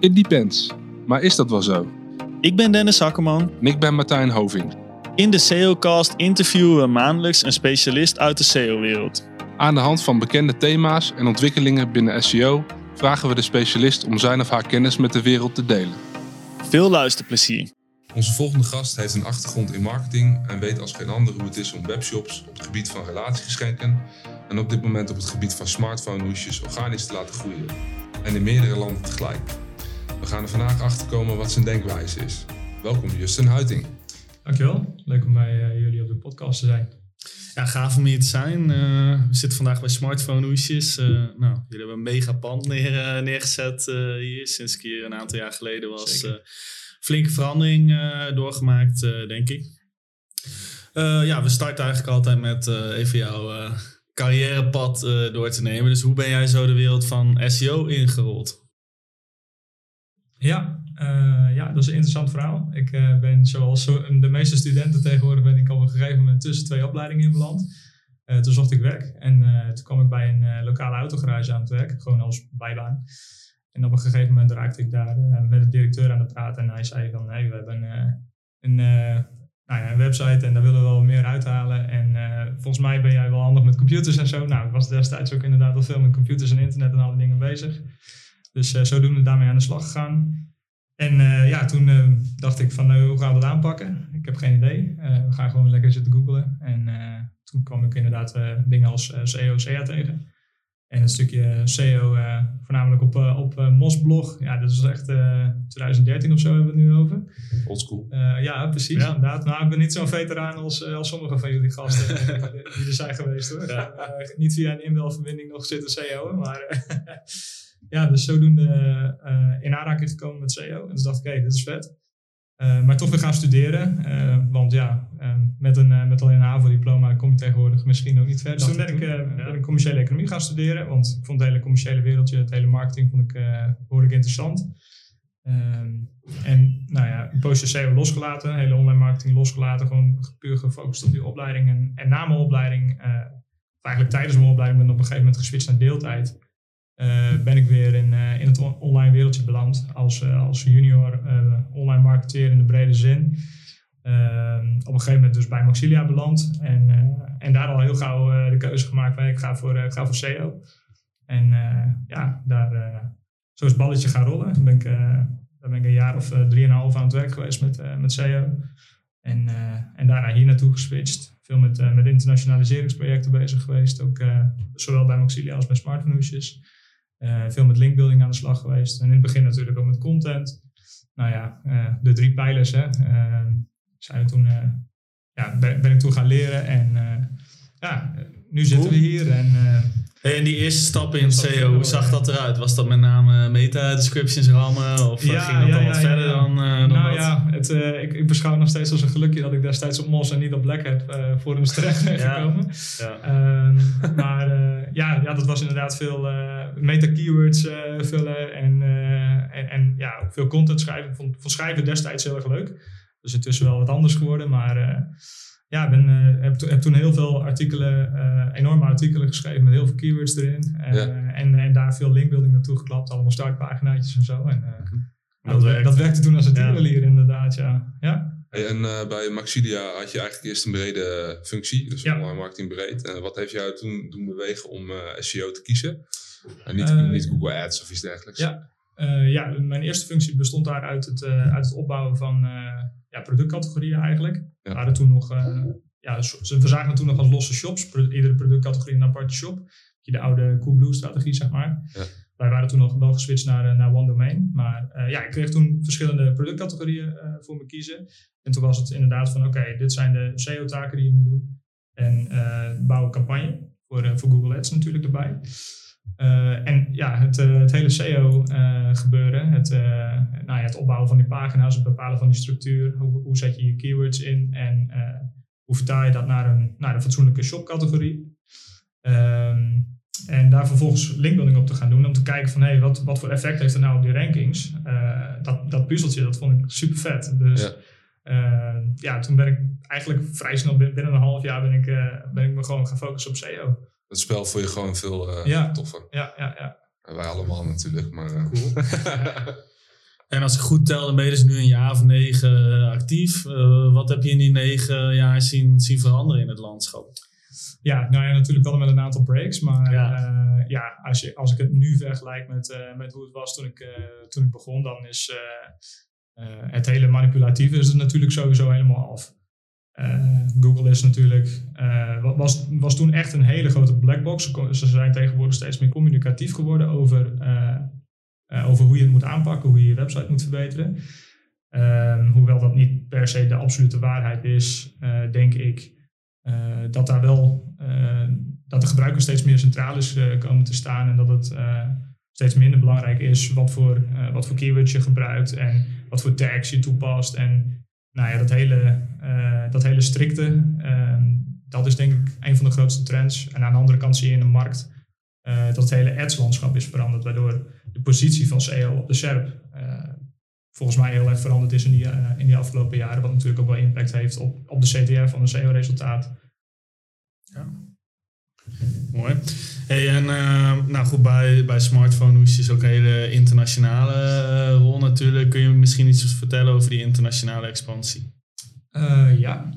It depends. Maar is dat wel zo? Ik ben Dennis Akkerman. En ik ben Martijn Hoving. In de SEOcast interviewen we maandelijks een specialist uit de SEO-wereld. Aan de hand van bekende thema's en ontwikkelingen binnen SEO vragen we de specialist om zijn of haar kennis met de wereld te delen. Veel luisterplezier. Onze volgende gast heeft een achtergrond in marketing en weet als geen ander hoe het is om webshops op het gebied van relatiegeschenken en op dit moment op het gebied van smartphone hoesjes organisch te laten groeien. En in meerdere landen tegelijk. We gaan er vandaag achter komen wat zijn denkwijze is. Welkom Justin Huiting. Dankjewel. Leuk om bij uh, jullie op de podcast te zijn. Ja, gaaf om hier te zijn. Uh, we zitten vandaag bij Smartphone Hoesjes. Uh, nou, jullie hebben een mega pand neer, neergezet hier sinds ik hier een aantal jaar geleden was. flinke verandering doorgemaakt, denk ik. ja, we starten eigenlijk altijd met even jouw carrièrepad door te nemen. Dus hoe ben jij zo de wereld van SEO ingerold? Ja, uh, ja, dat is een interessant verhaal. Ik uh, ben zoals de meeste studenten tegenwoordig ben ik op een gegeven moment tussen twee opleidingen in beland. Uh, toen zocht ik werk en toen kwam ik bij een lokale autogarage aan het werk, gewoon als bijbaan. En op een gegeven moment raakte ik daar met de directeur aan de praat en hij zei van, hey, we hebben een, nou ja, een website en daar willen we wel meer uithalen. En volgens mij ben jij wel handig met computers en zo. Nou, ik was destijds ook inderdaad al veel met computers en internet en alle dingen bezig. Dus uh, zodoende daarmee aan de slag gegaan. En uh, ja, toen uh, dacht ik van hoe gaan we dat aanpakken? Ik heb geen idee. we gaan gewoon lekker zitten googlen. En toen kwam ik inderdaad dingen als SEO, SEA tegen. En een stukje SEO, voornamelijk op, op Mosblog. Ja, dat is echt 2013 of zo hebben we het nu over. Oldschool. ja, precies, ja. inderdaad. Nou, ik ben niet zo'n veteraan als, als sommige van jullie gasten die er zijn geweest hoor. Ja. niet via een inbelverbinding nog zitten SEO, maar ja, dus zodoende uh, in aanraking gekomen met SEO. En dus dacht ik, hé, dit is vet. Uh, maar toch weer gaan studeren. Uh, want ja, met, een, met alleen een HAVO-diploma kom je tegenwoordig misschien ook niet verder. Dus toen ben ik, ben ik commerciële economie gaan studeren. Want ik vond het hele commerciële wereldje, het hele marketing, vond ik behoorlijk interessant. Ehm, en nou ja, een poosje SEO losgelaten, hele online marketing losgelaten. Gewoon puur gefocust op die opleiding. En, en na mijn opleiding, of eigenlijk tijdens mijn opleiding, ben ik op een gegeven moment geswitcht naar deeltijd. Uh, ben ik weer in, uh, in het online wereldje beland als, uh, als junior online marketeer in de brede zin. Ehm, op een gegeven moment dus bij Maxilia beland en, en daar al heel gauw de keuze gemaakt van ik ga voor, ga voor SEO. En ja, daar, zo balletje gaan rollen. Dan ben ik, daar ben ik een jaar of drieënhalf aan het werk geweest met, met SEO. En, en daarna hier naartoe geswitcht. Veel met, met internationaliseringsprojecten bezig geweest. Ook zowel bij Maxilia als bij Smartphone uh, veel met linkbuilding aan de slag geweest. En in het begin natuurlijk ook met content. Nou ja, uh, de drie pijlers hè, uh, zijn toen, ja, ben, ben, ik toen gaan leren. En ja, nu zitten we hier. En die eerste stappen in SEO, hoe zag dat eruit? Was dat met name meta-descriptions rammen? Of ja, ging dat ja, al wat verder dan, dan Nou dat? ja, het, ik, ik, beschouw het nog steeds als een gelukje dat ik destijds op Mos en niet op Black heb voor hem terecht ben gekomen. Ehm, maar ja, ja, dat was inderdaad veel meta-keywords uh, vullen en, uh, en, en, ja, ook veel content schrijven. Ik vond, vond schrijven destijds heel erg leuk. Dus intussen wel wat anders geworden. Maar uh, ja, ben, heb, heb, toen heel veel artikelen, enorme artikelen geschreven met heel veel keywords erin. en, en daar veel linkbuilding naartoe geklapt. Allemaal startpaginaatjes en zo. En, dat, dat, dat, werkte toen als een tierenlier ja. inderdaad, ja. ja. en bij Maxilia had je eigenlijk eerst een brede functie, dus ja. online marketing breed. En wat heeft jou toen doen bewegen om SEO te kiezen? En niet, niet Google Ads of iets dergelijks. Ja, ja, mijn eerste functie bestond daar uit het, uit het opbouwen van ja, productcategorieën eigenlijk. Ja. We, toen nog, ja, we zagen het toen nog als losse shops. Iedere productcategorie een aparte shop. De oude Coolblue-strategie, zeg maar. Ja. Wij waren toen nog wel geswitcht naar, naar One Domain. Maar ja, ik kreeg toen verschillende productcategorieën voor me kiezen. En toen was het inderdaad van, oké, okay, dit zijn de SEO-taken die je moet doen. En bouw een campagne. Voor, voor Google Ads natuurlijk erbij. Uh, en ja, het, uh, het hele SEO uh, gebeuren, het, nou ja, het opbouwen van die pagina's, het bepalen van die structuur, hoe, hoe zet je je keywords in en hoe vertaal je dat naar een, naar een fatsoenlijke shopcategorie. Um, en daar vervolgens linkbuilding op te gaan doen om te kijken van hey, wat, wat voor effect heeft het nou op die rankings. dat, dat puzzeltje, dat vond ik super vet. Dus ja. ja, toen ben ik eigenlijk vrij snel binnen een half jaar ben ik, ben ik me gewoon gaan focussen op SEO het spel vond je gewoon veel uh, ja. toffer. Ja, ja, ja. En wij allemaal natuurlijk, maar... Uh, cool. En als ik goed tel, dan ben je dus nu een jaar of negen actief. wat heb je in die negen jaar zien, zien veranderen in het landschap? Ja, nou ja, natuurlijk wel met een aantal breaks. Maar ja, ja als, je, als ik het nu vergelijk met, met hoe het was toen ik, toen ik begon, dan is het hele manipulatieve is er natuurlijk sowieso helemaal af. Uh, Google is natuurlijk, uh, was, was toen echt een hele grote blackbox. Ze zijn tegenwoordig steeds meer communicatief geworden over, uh, over hoe je het moet aanpakken, hoe je je website moet verbeteren. Ehm, hoewel dat niet per se de absolute waarheid is, denk ik dat daar wel, dat de gebruiker steeds meer centraal is komen te staan en dat het steeds minder belangrijk is wat voor, wat voor keywords je gebruikt en wat voor tags je toepast en nou ja, dat hele, uh, dat hele strikte, uh, dat is denk ik een van de grootste trends. En aan de andere kant zie je in de markt uh, dat het hele ads-landschap is veranderd, waardoor de positie van SEO op de SERP eh, volgens mij heel erg veranderd is in die, in die afgelopen jaren, wat natuurlijk ook wel impact heeft op, op de CTR van een SEO-resultaat. Ja. Mooi. Hey, en uh, nou goed, bij, bij smartphone is ook een hele internationale uh, rol natuurlijk. Kun je misschien iets vertellen over die internationale expansie? Uh, ja,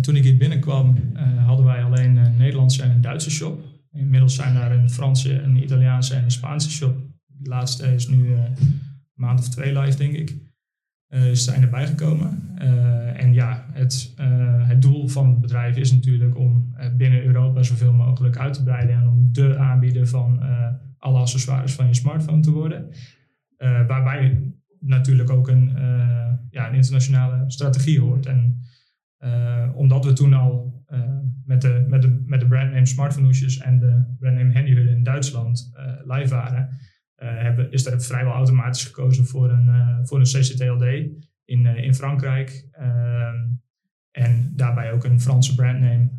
toen ik hier binnenkwam hadden wij alleen een Nederlandse en een Duitse shop. Inmiddels zijn daar een Franse, een Italiaanse en een Spaanse shop. De laatste is nu een maand of twee live, denk ik. Uh, zijn erbij gekomen. Uh, en ja, het, uh, het doel van het bedrijf is natuurlijk om binnen Europa zoveel mogelijk uit te breiden en om de aanbieder van alle accessoires van je smartphone te worden. waarbij natuurlijk ook een, ja, een internationale strategie hoort. En omdat we toen al met, de, met, de, met de brandname Smartphone'oesjes en de brandname Handyhullen in Duitsland live waren, uh, hebben, is er vrijwel automatisch gekozen voor een, uh, voor een CCTLD in, uh, in Frankrijk. Ehm, en daarbij ook een Franse brandname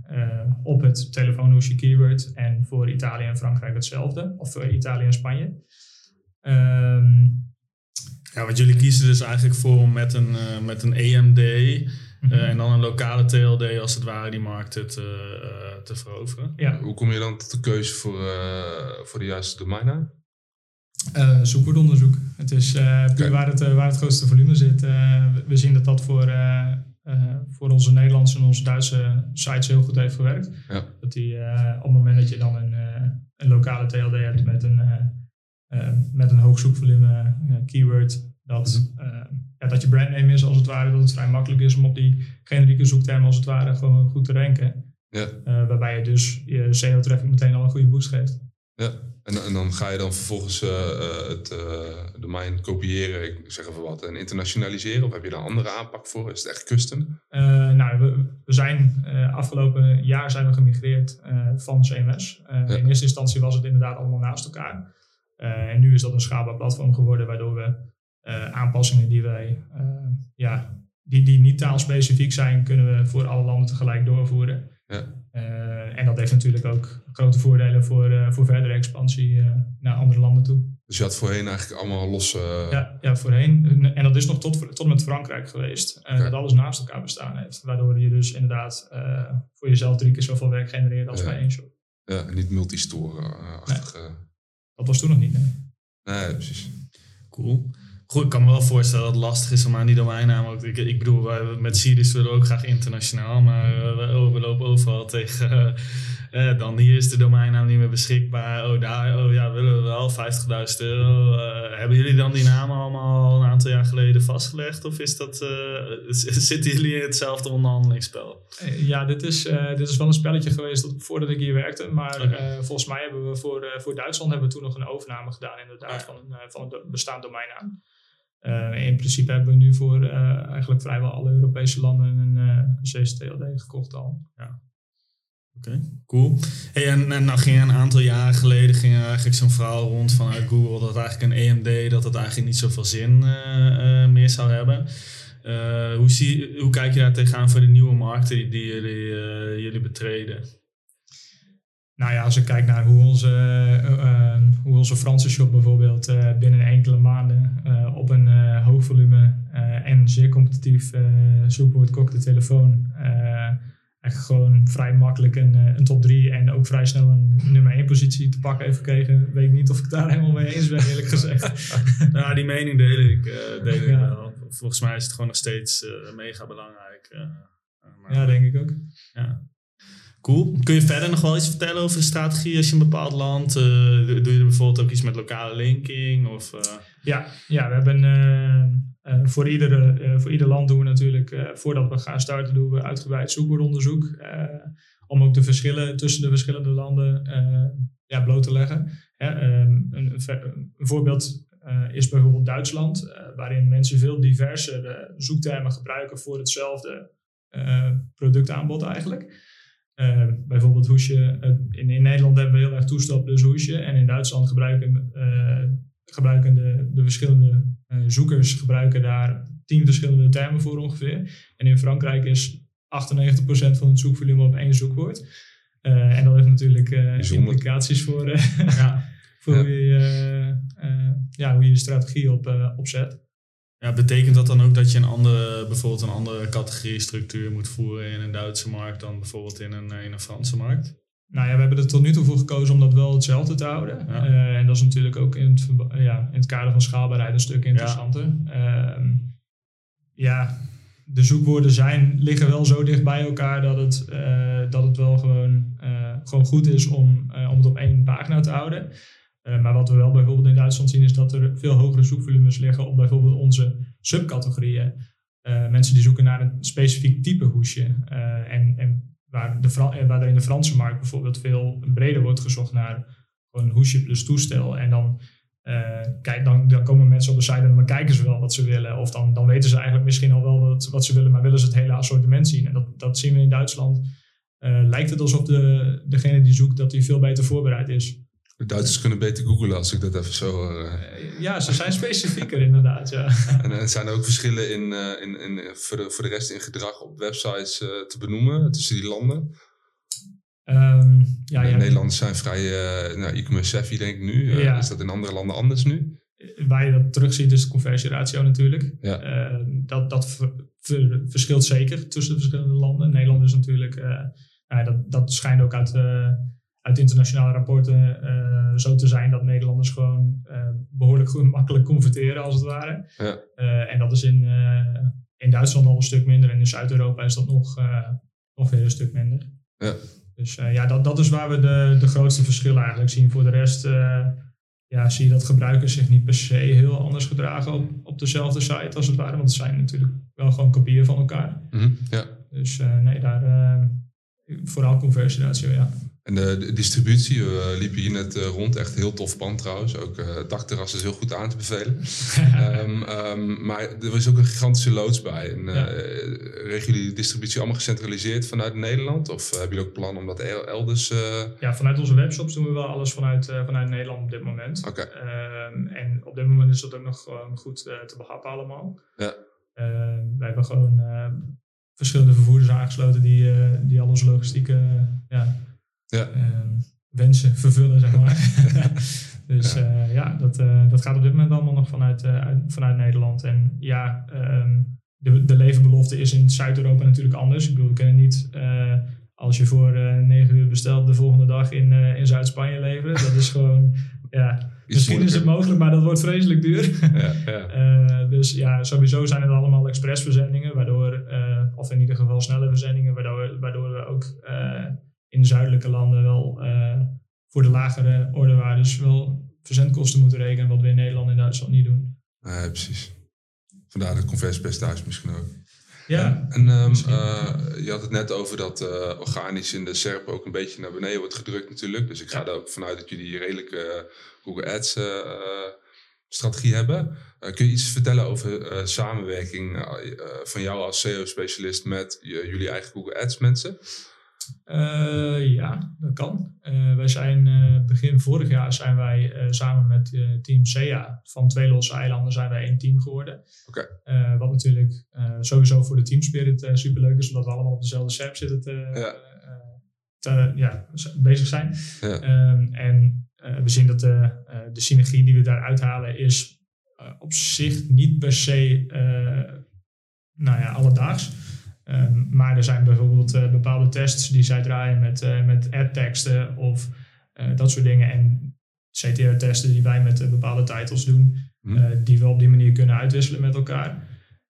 op het telefoonhoesje keyword. En voor Italië en Frankrijk hetzelfde. Of voor Italië en Spanje. Um, ja, want jullie kiezen dus eigenlijk voor om met een, met een EMD mm -hmm. en dan een lokale TLD als het ware die markten te, te veroveren. Ja. Hoe kom je dan tot de keuze voor, voor de juiste domeinnaam? Uh, zoekwoordonderzoek. Het is uh, puur waar, het, uh, waar het grootste volume zit. we zien dat dat voor, voor onze Nederlandse en onze Duitse sites heel goed heeft gewerkt. Ja. Dat die op het moment dat je dan een, een lokale TLD hebt met een, met een hoog zoekvolume keyword, dat, ja, dat je brandname is als het ware, dat het vrij makkelijk is om op die generieke zoektermen als het ware gewoon goed te ranken. Ja. waarbij je dus je SEO-traffic meteen al een goede boost geeft. Ja, en, en dan ga je dan vervolgens uh, het uh, domein kopiëren, ik zeg even wat, en internationaliseren? Of heb je daar een andere aanpak voor? Is het echt custom? Nou, we, we zijn afgelopen jaar zijn we gemigreerd van CMS. Ja. In eerste instantie was het inderdaad allemaal naast elkaar. en nu is dat een schaalbaar platform geworden, waardoor we aanpassingen die wij, ja, die, die niet taalspecifiek zijn, kunnen we voor alle landen tegelijk doorvoeren. Ja. Uh, en dat heeft natuurlijk ook grote voordelen voor, uh, voor verdere expansie uh, naar andere landen toe. Dus je had voorheen eigenlijk allemaal losse... Ja, ja voorheen. En dat is nog tot, tot met Frankrijk geweest. Okay. Dat alles naast elkaar bestaan heeft. Waardoor je dus inderdaad voor jezelf drie keer zoveel werk genereert als ja. bij één shop. Ja, niet multistore-achtige... Nee. Dat was toen nog niet, nee. Nee, precies. Cool. Goed, ik kan me wel voorstellen dat het lastig is om aan die domeinnaam ook. Ik, ik bedoel, wij, met Sirius willen we ook graag internationaal, maar uh, we, we, lopen overal tegen. Uh, uh, dan hier is de domeinnaam niet meer beschikbaar. Oh, daar oh, ja, willen we wel 50.000 euro. hebben jullie dan die namen allemaal een aantal jaar geleden vastgelegd? Of is dat, zitten jullie in hetzelfde onderhandelingsspel? Ja, dit is, dit is wel een spelletje geweest dat, voordat ik hier werkte. Maar okay. volgens mij hebben we voor, voor Duitsland hebben we toen nog een overname gedaan, inderdaad, van, een, van een bestaand domeinnaam. Uh, in principe hebben we nu voor uh, eigenlijk vrijwel alle Europese landen een uh, CCTLD gekocht al. Ja. Oké, cool. En, en nou ging een aantal jaren geleden ging eigenlijk zo'n verhaal rond vanuit Google dat eigenlijk een EMD dat het eigenlijk niet zoveel zin meer zou hebben. hoe, zie, hoe kijk je daar tegenaan voor de nieuwe markten die, die jullie, jullie betreden? Nou ja, als ik kijk naar hoe onze, uh, hoe onze Franse shop bijvoorbeeld uh, binnen enkele maanden uh, op een hoog volume en zeer competitief zoekwoord kokte telefoon eigenlijk gewoon vrij makkelijk een, een top 3 en ook vrij snel een nummer 1 positie te pakken heeft gekregen. Weet ik niet of ik daar helemaal mee eens ben, eerlijk gezegd. nou, die mening deel ik, deel ik wel. Volgens mij is het gewoon nog steeds mega belangrijk. Maar, ja, denk ik ook. Ja. Kun je verder nog wel iets vertellen over de strategie als je een bepaald land... doe je er bijvoorbeeld ook iets met lokale linking? Of, ja, ja, we hebben... voor, iedere, voor ieder land doen we natuurlijk, voordat we gaan starten, doen we uitgebreid zoekwoordonderzoek. om ook de verschillen tussen de verschillende landen ja, bloot te leggen. Ehm, een, een, voorbeeld uh, is bijvoorbeeld Duitsland, uh, waarin mensen veel diversere zoektermen gebruiken voor hetzelfde uh, productaanbod eigenlijk. Ehm, bijvoorbeeld hoesje, in, in Nederland hebben we heel erg toestap dus hoesje en in Duitsland gebruiken, gebruiken de, de verschillende zoekers gebruiken daar tien verschillende termen voor ongeveer. En in Frankrijk is 98% van het zoekvolume op één zoekwoord. en dat heeft natuurlijk implicaties voor, ja, voor ja. Hoe, je, ja, hoe je je strategie op, opzet. Ja, betekent dat dan ook dat je een andere, bijvoorbeeld een andere categorie structuur moet voeren in een Duitse markt dan bijvoorbeeld in een, in een Franse markt? Nou ja, we hebben er tot nu toe voor gekozen om dat wel hetzelfde te houden. en dat is natuurlijk ook in het, ja, in het kader van schaalbaarheid een stuk interessanter. Ja. Ehm, ja, de zoekwoorden zijn, liggen wel zo dicht bij elkaar dat het, uh, dat het wel gewoon, gewoon goed is om, om het op één pagina te houden. Maar wat we wel bijvoorbeeld in Duitsland zien is dat er veel hogere zoekvolumes liggen op bijvoorbeeld onze subcategorieën. mensen die zoeken naar een specifiek type hoesje. en, en waar, de waar er in de Franse markt bijvoorbeeld veel breder wordt gezocht naar gewoon hoesje plus toestel. En dan uh, kijk, dan, dan komen mensen op de site en dan kijken ze wel wat ze willen. Of dan, dan weten ze eigenlijk misschien al wel wat, ze willen, maar willen ze het hele assortiment zien. En dat, dat zien we in Duitsland. Uh, lijkt het alsof de, degene die zoekt, dat hij veel beter voorbereid is. De Duitsers kunnen beter googlen als ik dat even zo... Uh... ja, ze zijn specifieker inderdaad, ja. En zijn er ook verschillen in, in, in, voor, de, voor de rest in gedrag op websites te benoemen tussen die landen? Um, ja, ja, Nederlanders zijn vrij uh, nou, e-commerce savvy, denk ik nu. Is dat in andere landen anders nu? Waar je dat terugziet is de conversieratio natuurlijk. Ja. Uh, dat dat ver, ver, verschilt zeker tussen de verschillende landen. Nederland is natuurlijk, nou dat, dat schijnt ook uit, uit internationale rapporten zo te zijn dat Nederlanders gewoon behoorlijk goed, makkelijk converteren als het ware. Ja. en dat is in, in Duitsland al een stuk minder en in Zuid-Europa is dat nog, nog weer een stuk minder. Ja. Dus uh, ja, dat, dat is waar we de, de grootste verschillen eigenlijk zien. Voor de rest uh, ja, zie je dat gebruikers zich niet per se heel anders gedragen op, op dezelfde site als het ware. Want het zijn natuurlijk wel gewoon kopieën van elkaar. Mm -hmm, ja. Dus uh, nee, daar vooral conversieratio, ja. En de, distributie, we liepen hier net rond. Echt heel tof pand trouwens. Ook uh, het dakterras is heel goed aan te bevelen. um, um, maar er is ook een gigantische loods bij. En, ja. regelen jullie de distributie allemaal gecentraliseerd vanuit Nederland? Of hebben jullie ook plan om dat elders... Ja, vanuit onze webshops doen we wel alles vanuit, vanuit Nederland op dit moment. Okay. Um, en op dit moment is dat ook nog gewoon goed te behappen allemaal. Ja. wij hebben gewoon verschillende vervoerders aangesloten die, die al onze logistieke... ja, ja. Ehm, wensen vervullen, zeg maar. dus ja, uh, ja dat, uh, dat gaat op dit moment allemaal nog vanuit, uit, vanuit Nederland. En ja, um, de, de levenbelofte is in Zuid-Europa natuurlijk anders. Ik bedoel, we kunnen niet als je voor negen uur bestelt de volgende dag in, in Zuid-Spanje leveren. Dat is gewoon, ja, misschien is het mogelijk, maar dat wordt vreselijk duur. ja, ja. dus ja, sowieso zijn het allemaal expressverzendingen, waardoor, of in ieder geval snelle verzendingen, waardoor, waardoor we ook in zuidelijke landen wel uh, voor de lagere ordewaardes wel verzendkosten moeten rekenen, wat we in Nederland en Duitsland niet doen. Ja, precies. Vandaar de conversiepercentage misschien ook. Ja. En, um, uh, je had het net over dat uh, organisch in de SERP ook een beetje naar beneden wordt gedrukt natuurlijk. Dus ik ga ja. er ook vanuit dat jullie redelijke Google Ads strategie hebben. kun je iets vertellen over samenwerking van jou als SEO-specialist met jullie eigen Google Ads mensen? Uh, ja, dat kan. Uh, wij zijn uh, begin vorig jaar zijn wij samen met team SEA van twee losse eilanden zijn wij één team geworden. Okay. wat natuurlijk sowieso voor de teamspirit superleuk is, omdat we allemaal op dezelfde SERP zitten te, ja. te, ja, bezig zijn. Ja. Um, en we zien dat de, de synergie die we daar uithalen is op zich niet per se nou ja, alledaags. Um, maar er zijn bijvoorbeeld uh, bepaalde tests die zij draaien met, uh, met ad-teksten of uh, dat soort dingen. En CTR-testen die wij met bepaalde titles doen. Hm. die we op die manier kunnen uitwisselen met elkaar.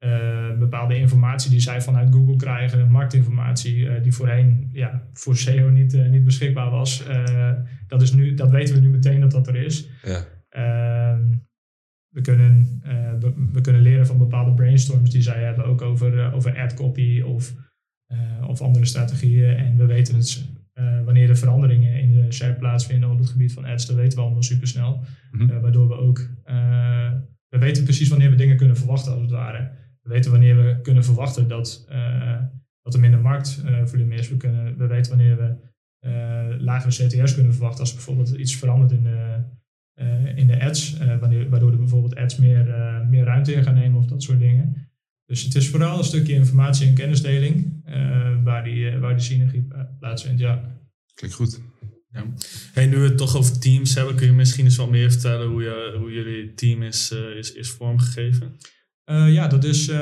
Eh, bepaalde informatie die zij vanuit Google krijgen, marktinformatie eh, die voorheen ja, voor SEO niet, eh, niet beschikbaar was. dat, is nu, dat weten we nu meteen dat dat er is. Ja. Ehm, we, kunnen, we, we, kunnen leren van bepaalde brainstorms die zij hebben, ook over, over ad copy of, of andere strategieën. En we weten het, wanneer er veranderingen in de SERP plaatsvinden op het gebied van ads, dat weten we allemaal supersnel. Mm waardoor we ook, we weten precies wanneer we dingen kunnen verwachten als het ware we weten wanneer we kunnen verwachten dat, dat er minder marktvolume is. We, kunnen, we weten wanneer we lagere CTR's kunnen verwachten als er bijvoorbeeld iets verandert in de, uh, in de ads, wanneer, waardoor er bijvoorbeeld ads meer, meer ruimte in gaan nemen of dat soort dingen. Dus het is vooral een stukje informatie- en kennisdeling waar, die, waar die synergie plaatsvindt. Ja. Klinkt goed. Ja. Hey, nu we het toch over teams hebben, kun je misschien eens wat meer vertellen hoe, je, hoe jullie team is, is, is vormgegeven? Uh, ja, dat is uh,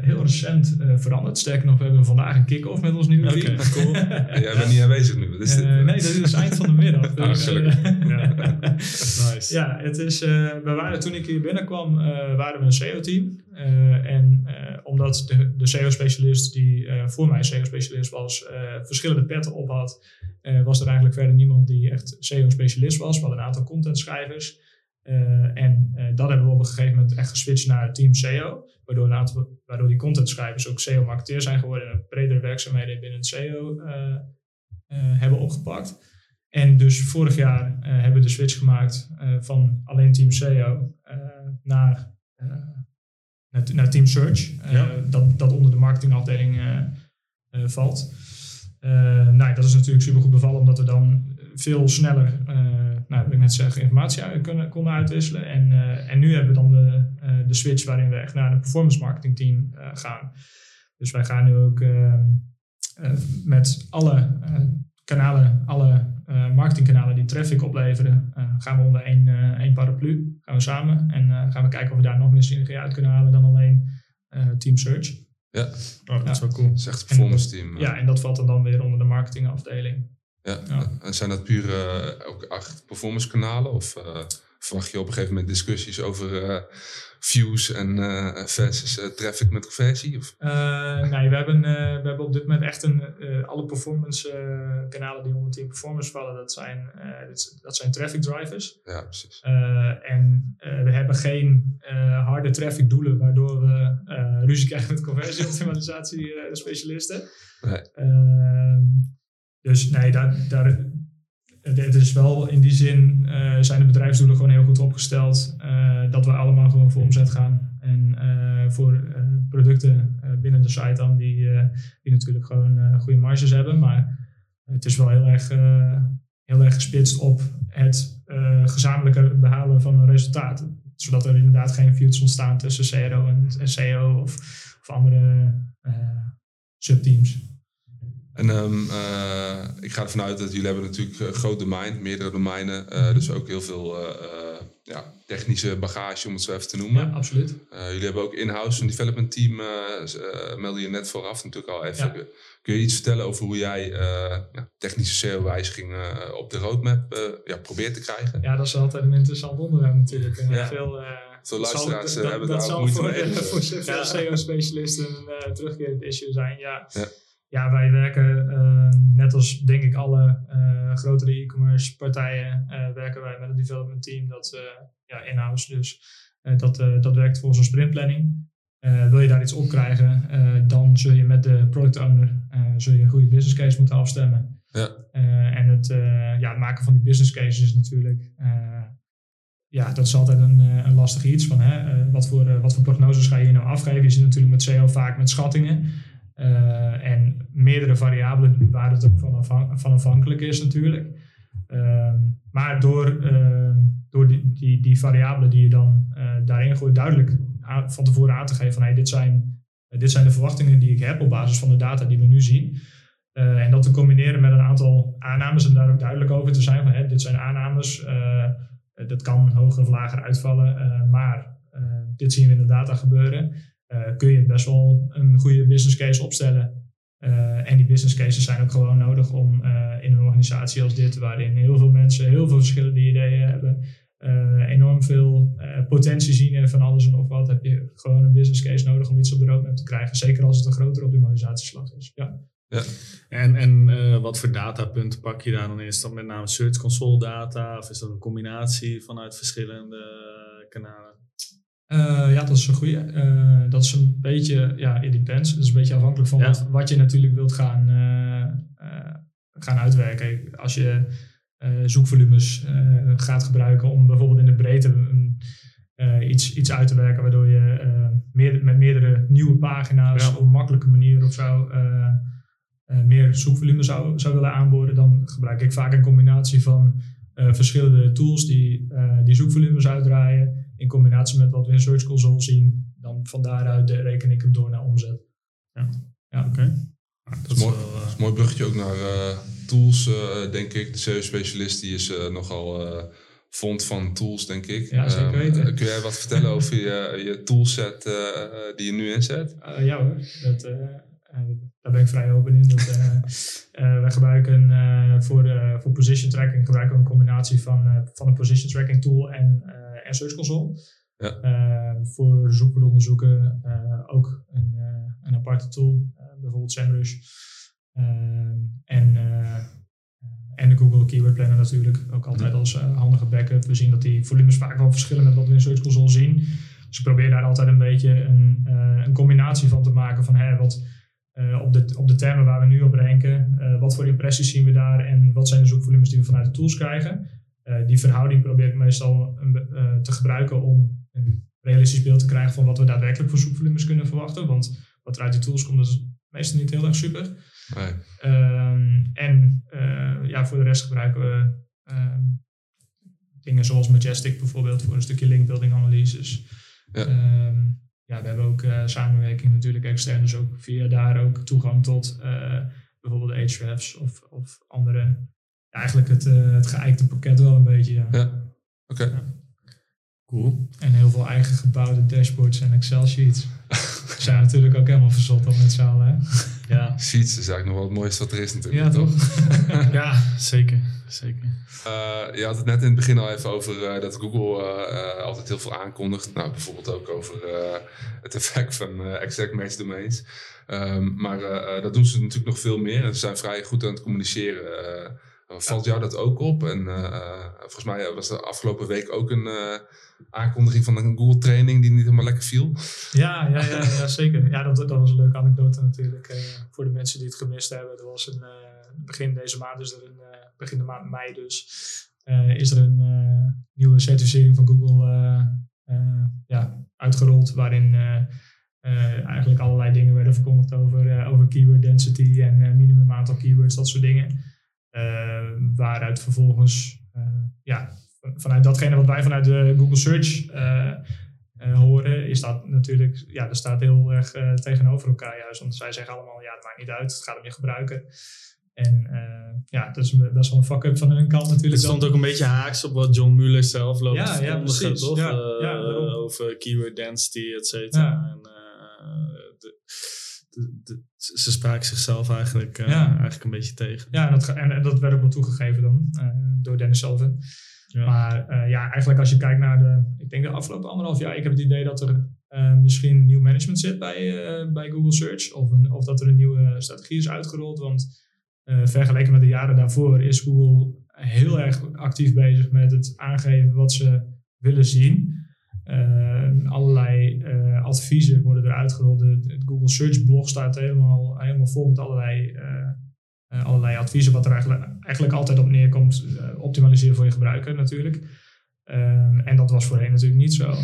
heel recent uh, veranderd. Sterker nog, we hebben vandaag een kick-off met ons nieuwe team. Okay, cool. Jij bent niet aanwezig nu. Wat is dit? nee, dat is eind van de middag. Ah, dus, ja. nice. Ja, het is, we waren, toen ik hier binnenkwam, waren we een SEO-team. en omdat de, de SEO-specialist die voor mij SEO-specialist was, verschillende petten op had, was er eigenlijk verder niemand die echt SEO-specialist was. We hadden een aantal contentschrijvers. Uh, en uh, dat hebben we op een gegeven moment echt geswitcht naar team SEO. Waardoor, aantal, waardoor die contentschrijvers ook SEO-marketeer zijn geworden en bredere werkzaamheden binnen het SEO eh, hebben opgepakt. En dus vorig jaar hebben we de switch gemaakt van alleen team SEO naar, naar, naar, team Search. Ja. dat, dat onder de marketingafdeling valt. nou, dat is natuurlijk super goed bevallen omdat we dan veel sneller nou, ik net zeggen, informatie kunnen, konden uitwisselen. En, uh, en nu hebben we dan de, uh, de switch waarin we echt naar een performance marketing team uh, gaan. Dus wij gaan nu ook ehm, met alle kanalen, alle marketingkanalen die traffic opleveren, gaan we onder één, één paraplu. Gaan we samen en gaan we kijken of we daar nog meer synergie uit kunnen halen dan alleen Team Search. Ja, oh, dat is wel cool. Dat is echt een performance team. Ja, en dat valt dan weer onder de marketingafdeling. Ja. En zijn dat pure uh, ook echt performance kanalen? Of uh, verwacht je op een gegeven moment discussies over uh, views en versus traffic met conversie? Of? nee, we hebben, we hebben op dit moment echt een, alle performance kanalen die onder team performance vallen, dat zijn, dat zijn traffic drivers. Ja, precies. en we hebben geen harde traffic doelen waardoor we ruzie krijgen met conversieoptimalisatie specialisten. Nee. Dus nee, daar, daar, het is wel in die zin uh, zijn de bedrijfsdoelen gewoon heel goed opgesteld. Uh, dat we allemaal gewoon voor omzet gaan. En uh, voor producten binnen de site dan die, die natuurlijk gewoon goede marges hebben. Maar het is wel heel erg, heel erg gespitst op het gezamenlijke behalen van een resultaat. Zodat er inderdaad geen feuds ontstaan tussen CRO en SEO of, of andere subteams. En um, uh, ik ga ervan uit dat jullie hebben natuurlijk een groot domein, meerdere domeinen. Uh, dus ook heel veel uh, ja, technische bagage, om het zo even te noemen. Ja, absoluut. jullie hebben ook in-house een development team, meldde je net vooraf natuurlijk al even. Ja. Kun je iets vertellen over hoe jij ja, technische SEO-wijzigingen op de roadmap ja, probeert te krijgen? Ja, dat is altijd een interessant onderwerp natuurlijk. En ja. veel, veel luisteraars dat, hebben dat daar moeite voor, mee. voor veel SEO-specialisten een terugkerend issue zijn, ja. Ja, wij werken uh, net als denk ik alle uh, grotere e-commerce partijen, uh, werken wij met een development team dat ja, in-house dus dat, dat werkt volgens een sprintplanning. wil je daar iets op krijgen, dan zul je met de product owner zul je een goede business case moeten afstemmen. Ja. en het, ja, het maken van die business cases is natuurlijk ja, dat is altijd een, een lastig iets. Van, hè, wat, voor, wat voor prognoses ga je hier nou afgeven? Je zit natuurlijk met SEO vaak met schattingen. Uh, en meerdere variabelen waar het ook van, van afhankelijk is natuurlijk. Uh, maar door, uh, door die, die, die, variabelen die je dan eh, daarin gooit, duidelijk van tevoren aan te geven van hey, dit, zijn, dit zijn de verwachtingen die ik heb op basis van de data die we nu zien. Eh, en dat te combineren met een aantal aannames en daar ook duidelijk over te zijn van hey, dit zijn aannames, dat kan hoger of lager uitvallen, maar dit zien we in de data gebeuren. Uh, kun je best wel een goede business case opstellen. Uh, en die business cases zijn ook gewoon nodig om uh, in een organisatie als dit, waarin heel veel mensen heel veel verschillende ideeën hebben, enorm veel potentie zien in van alles en nog wat, heb je gewoon een business case nodig om iets op de roadmap te krijgen. Zeker als het een grotere optimalisatieslag is. Ja. Ja. En, en uh, wat voor datapunten pak je daar dan in? Is dat met name Search Console data of is dat een combinatie vanuit verschillende kanalen? Uh, ja, dat is een goede. Uh, dat is een beetje, ja, it depends. Dat is een beetje afhankelijk van wat, wat, je natuurlijk wilt gaan, gaan uitwerken. Als je zoekvolumes gaat gebruiken om bijvoorbeeld in de breedte een, iets, iets uit te werken, waardoor je meer, met meerdere nieuwe pagina's op een makkelijke manier of zo meer zoekvolume zou, zou willen aanboren, dan gebruik ik vaak een combinatie van verschillende tools die, die zoekvolumes uitdraaien. In combinatie met wat we in Search Console zien. Dan van daaruit reken ik hem door naar omzet. Ja, ja oké. Okay. dat, is, mooi, dat is een mooi bruggetje ook naar tools, denk ik. De SEO-specialist die is nogal fond van tools, denk ik. Ja, zeker ehm, weten. kun jij wat vertellen over je, je toolset die je nu inzet? ja hoor, dat daar ben ik vrij open in. Dat, uh, wij gebruiken uh, voor, voor position tracking gebruiken we een combinatie van, van een position tracking tool en, en Search Console. Ja. voor zoekwoordonderzoeken ook een, een aparte tool, bijvoorbeeld SEMrush. en, en de Google Keyword Planner natuurlijk, ook altijd als handige backup. We zien dat die volumes vaak wel verschillen met wat we in Search Console zien. Dus ik probeer daar altijd een beetje een, een combinatie van te maken van hè, wat uh, op, de, op de termen waar we nu op ranken. Uh, wat voor impressies zien we daar en wat zijn de zoekvolumes die we vanuit de tools krijgen. Uh, die verhouding probeer ik meestal te gebruiken om een realistisch beeld te krijgen van wat we daadwerkelijk voor zoekvolumes kunnen verwachten. Want wat er uit die tools komt, is meestal niet heel erg super. Nee. Ehm, en ja, voor de rest gebruiken we ehm, dingen zoals Majestic bijvoorbeeld voor een stukje linkbuilding analyses. Ja. Ehm, ja, we hebben ook uh, samenwerking natuurlijk extern, dus ook via daar ook toegang tot uh, bijvoorbeeld Ahrefs of, of andere. Eigenlijk het, uh, het geëikte pakket wel een beetje. Ja, ja. oké. Okay. Ja. Cool. En heel veel eigen gebouwde dashboards en Excel sheets. zijn natuurlijk ook helemaal verzot op met z'n allen. Ja. Sheets is eigenlijk nog wel het mooiste wat er is natuurlijk. Ja, toch? ja, zeker. zeker. Uh, je had het net in het begin al even over uh, dat Google uh, altijd heel veel aankondigt. Nou, bijvoorbeeld ook over het effect van exact match domains. Um, maar dat doen ze natuurlijk nog veel meer. En ze zijn vrij goed aan het communiceren. Valt jou dat ook op? En volgens mij was er afgelopen week ook een aankondiging van een Google training die niet helemaal lekker viel. Ja, ja, ja, ja zeker. Ja, dat, dat was een leuke anekdote natuurlijk voor de mensen die het gemist hebben. Er was een begin deze maand, dus er een begin de maand mei dus, uh, is er een uh, nieuwe certificering van Google uh, ja, uitgerold, waarin eigenlijk allerlei dingen werden verkondigd over, over keyword density en minimum aantal keywords, dat soort dingen. Waaruit vervolgens, ja, vanuit datgene wat wij vanuit de Google Search horen, is dat natuurlijk, ja, dat staat heel erg tegenover elkaar juist. Want zij zeggen allemaal, ja, het maakt niet uit, het gaat om je gebruiken. En uh, ja, dat is best wel een fuck-up van hun kant natuurlijk. Het stond ook een beetje haaks op wat John Muller zelf loopt ja, ja, precies. toch? Ja, ja, over keyword density, et cetera. En, de, de, ze spraken zichzelf eigenlijk, eigenlijk een beetje tegen. Ja, en dat, en, en dat werd ook wel toegegeven dan door Dennis Sullivan. Maar ja, eigenlijk als je kijkt naar de, ik denk de afgelopen anderhalf jaar, ik heb het idee dat er misschien nieuw management zit bij, bij Google Search. Of, een, of dat er een nieuwe strategie is uitgerold. Want vergeleken met de jaren daarvoor is Google heel erg actief bezig met het aangeven wat ze willen zien. Uh, allerlei uh, adviezen worden eruit gerold. Het Google Search blog staat helemaal, helemaal vol met allerlei, allerlei adviezen, wat er eigenlijk, eigenlijk altijd op neerkomt. optimaliseren voor je gebruiker natuurlijk. en dat was voorheen natuurlijk niet zo.